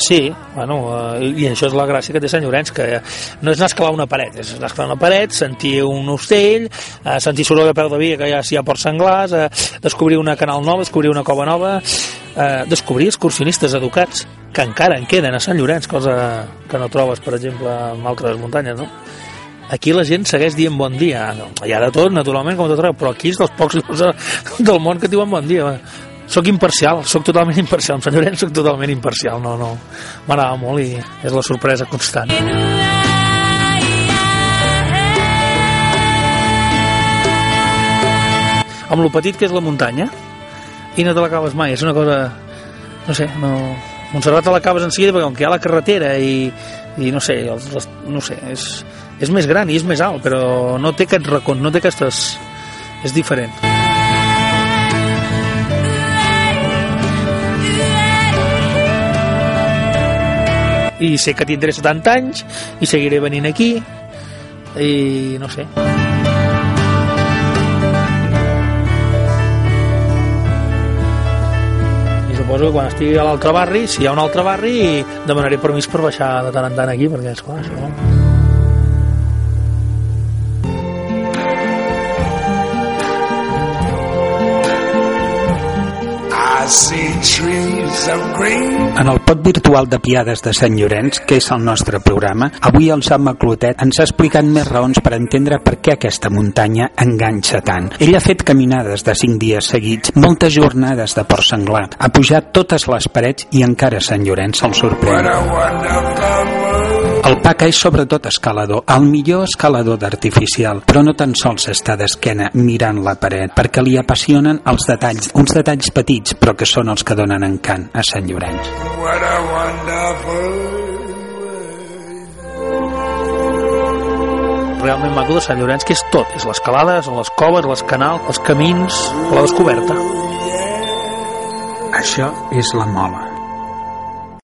Sí, bueno, eh, i això és la gràcia que té Sant Llorenç, que no és anar a escalar una paret, és anar a escalar una paret, sentir un ocell, eh, sentir soroll a peu de via, que ja s'hi ha ports senglars, eh, descobrir una canal nova, descobrir una cova nova, eh, descobrir excursionistes educats, que encara en queden a Sant Llorenç, cosa que no trobes, per exemple, en altres muntanyes, no? Aquí la gent segueix dient bon dia. Hi ha de tot, naturalment, com tot arreu, però aquí és dels pocs llocs de- del món que et diuen bon dia. Soc imparcial, soc totalment imparcial. Amb Sant Llorenç soc totalment imparcial. No, no, m'agrada molt i és la sorpresa constant. Amb lo petit que és la muntanya i no te l'acabes mai. És una cosa... No sé, no... Montserrat te l'acabes en seguida perquè com que hi ha la carretera i, i no sé, els, les, no sé, és, és més gran i és més alt, però no té aquest racons, no té aquestes... És diferent. I sé que tindré 70 anys i seguiré venint aquí i no sé. I suposo que quan estigui a l'altre barri si hi ha un altre barri demanaré permís per baixar de tant en tant aquí perquè esclar, això I En el pot virtual de Piades de Sant Llorenç, que és el nostre programa, avui el Jaume Clotet ens ha explicat més raons per entendre per què aquesta muntanya enganxa tant. Ell ha fet caminades de 5 dies seguits, moltes jornades de Port Senglar, ha pujat totes les parets i encara Sant Llorenç What sorprèn. a wonderful world. El Paca és sobretot escalador, el millor escalador d'artificial, però no tan sols està d'esquena mirant la paret, perquè li apassionen els detalls, uns detalls petits, però que són els que donen encant a Sant Llorenç. What a wonderful realment maco de Sant Llorenç, que és tot, és l'escalada, són les coves, les canals, els camins, la descoberta. Això és la mola.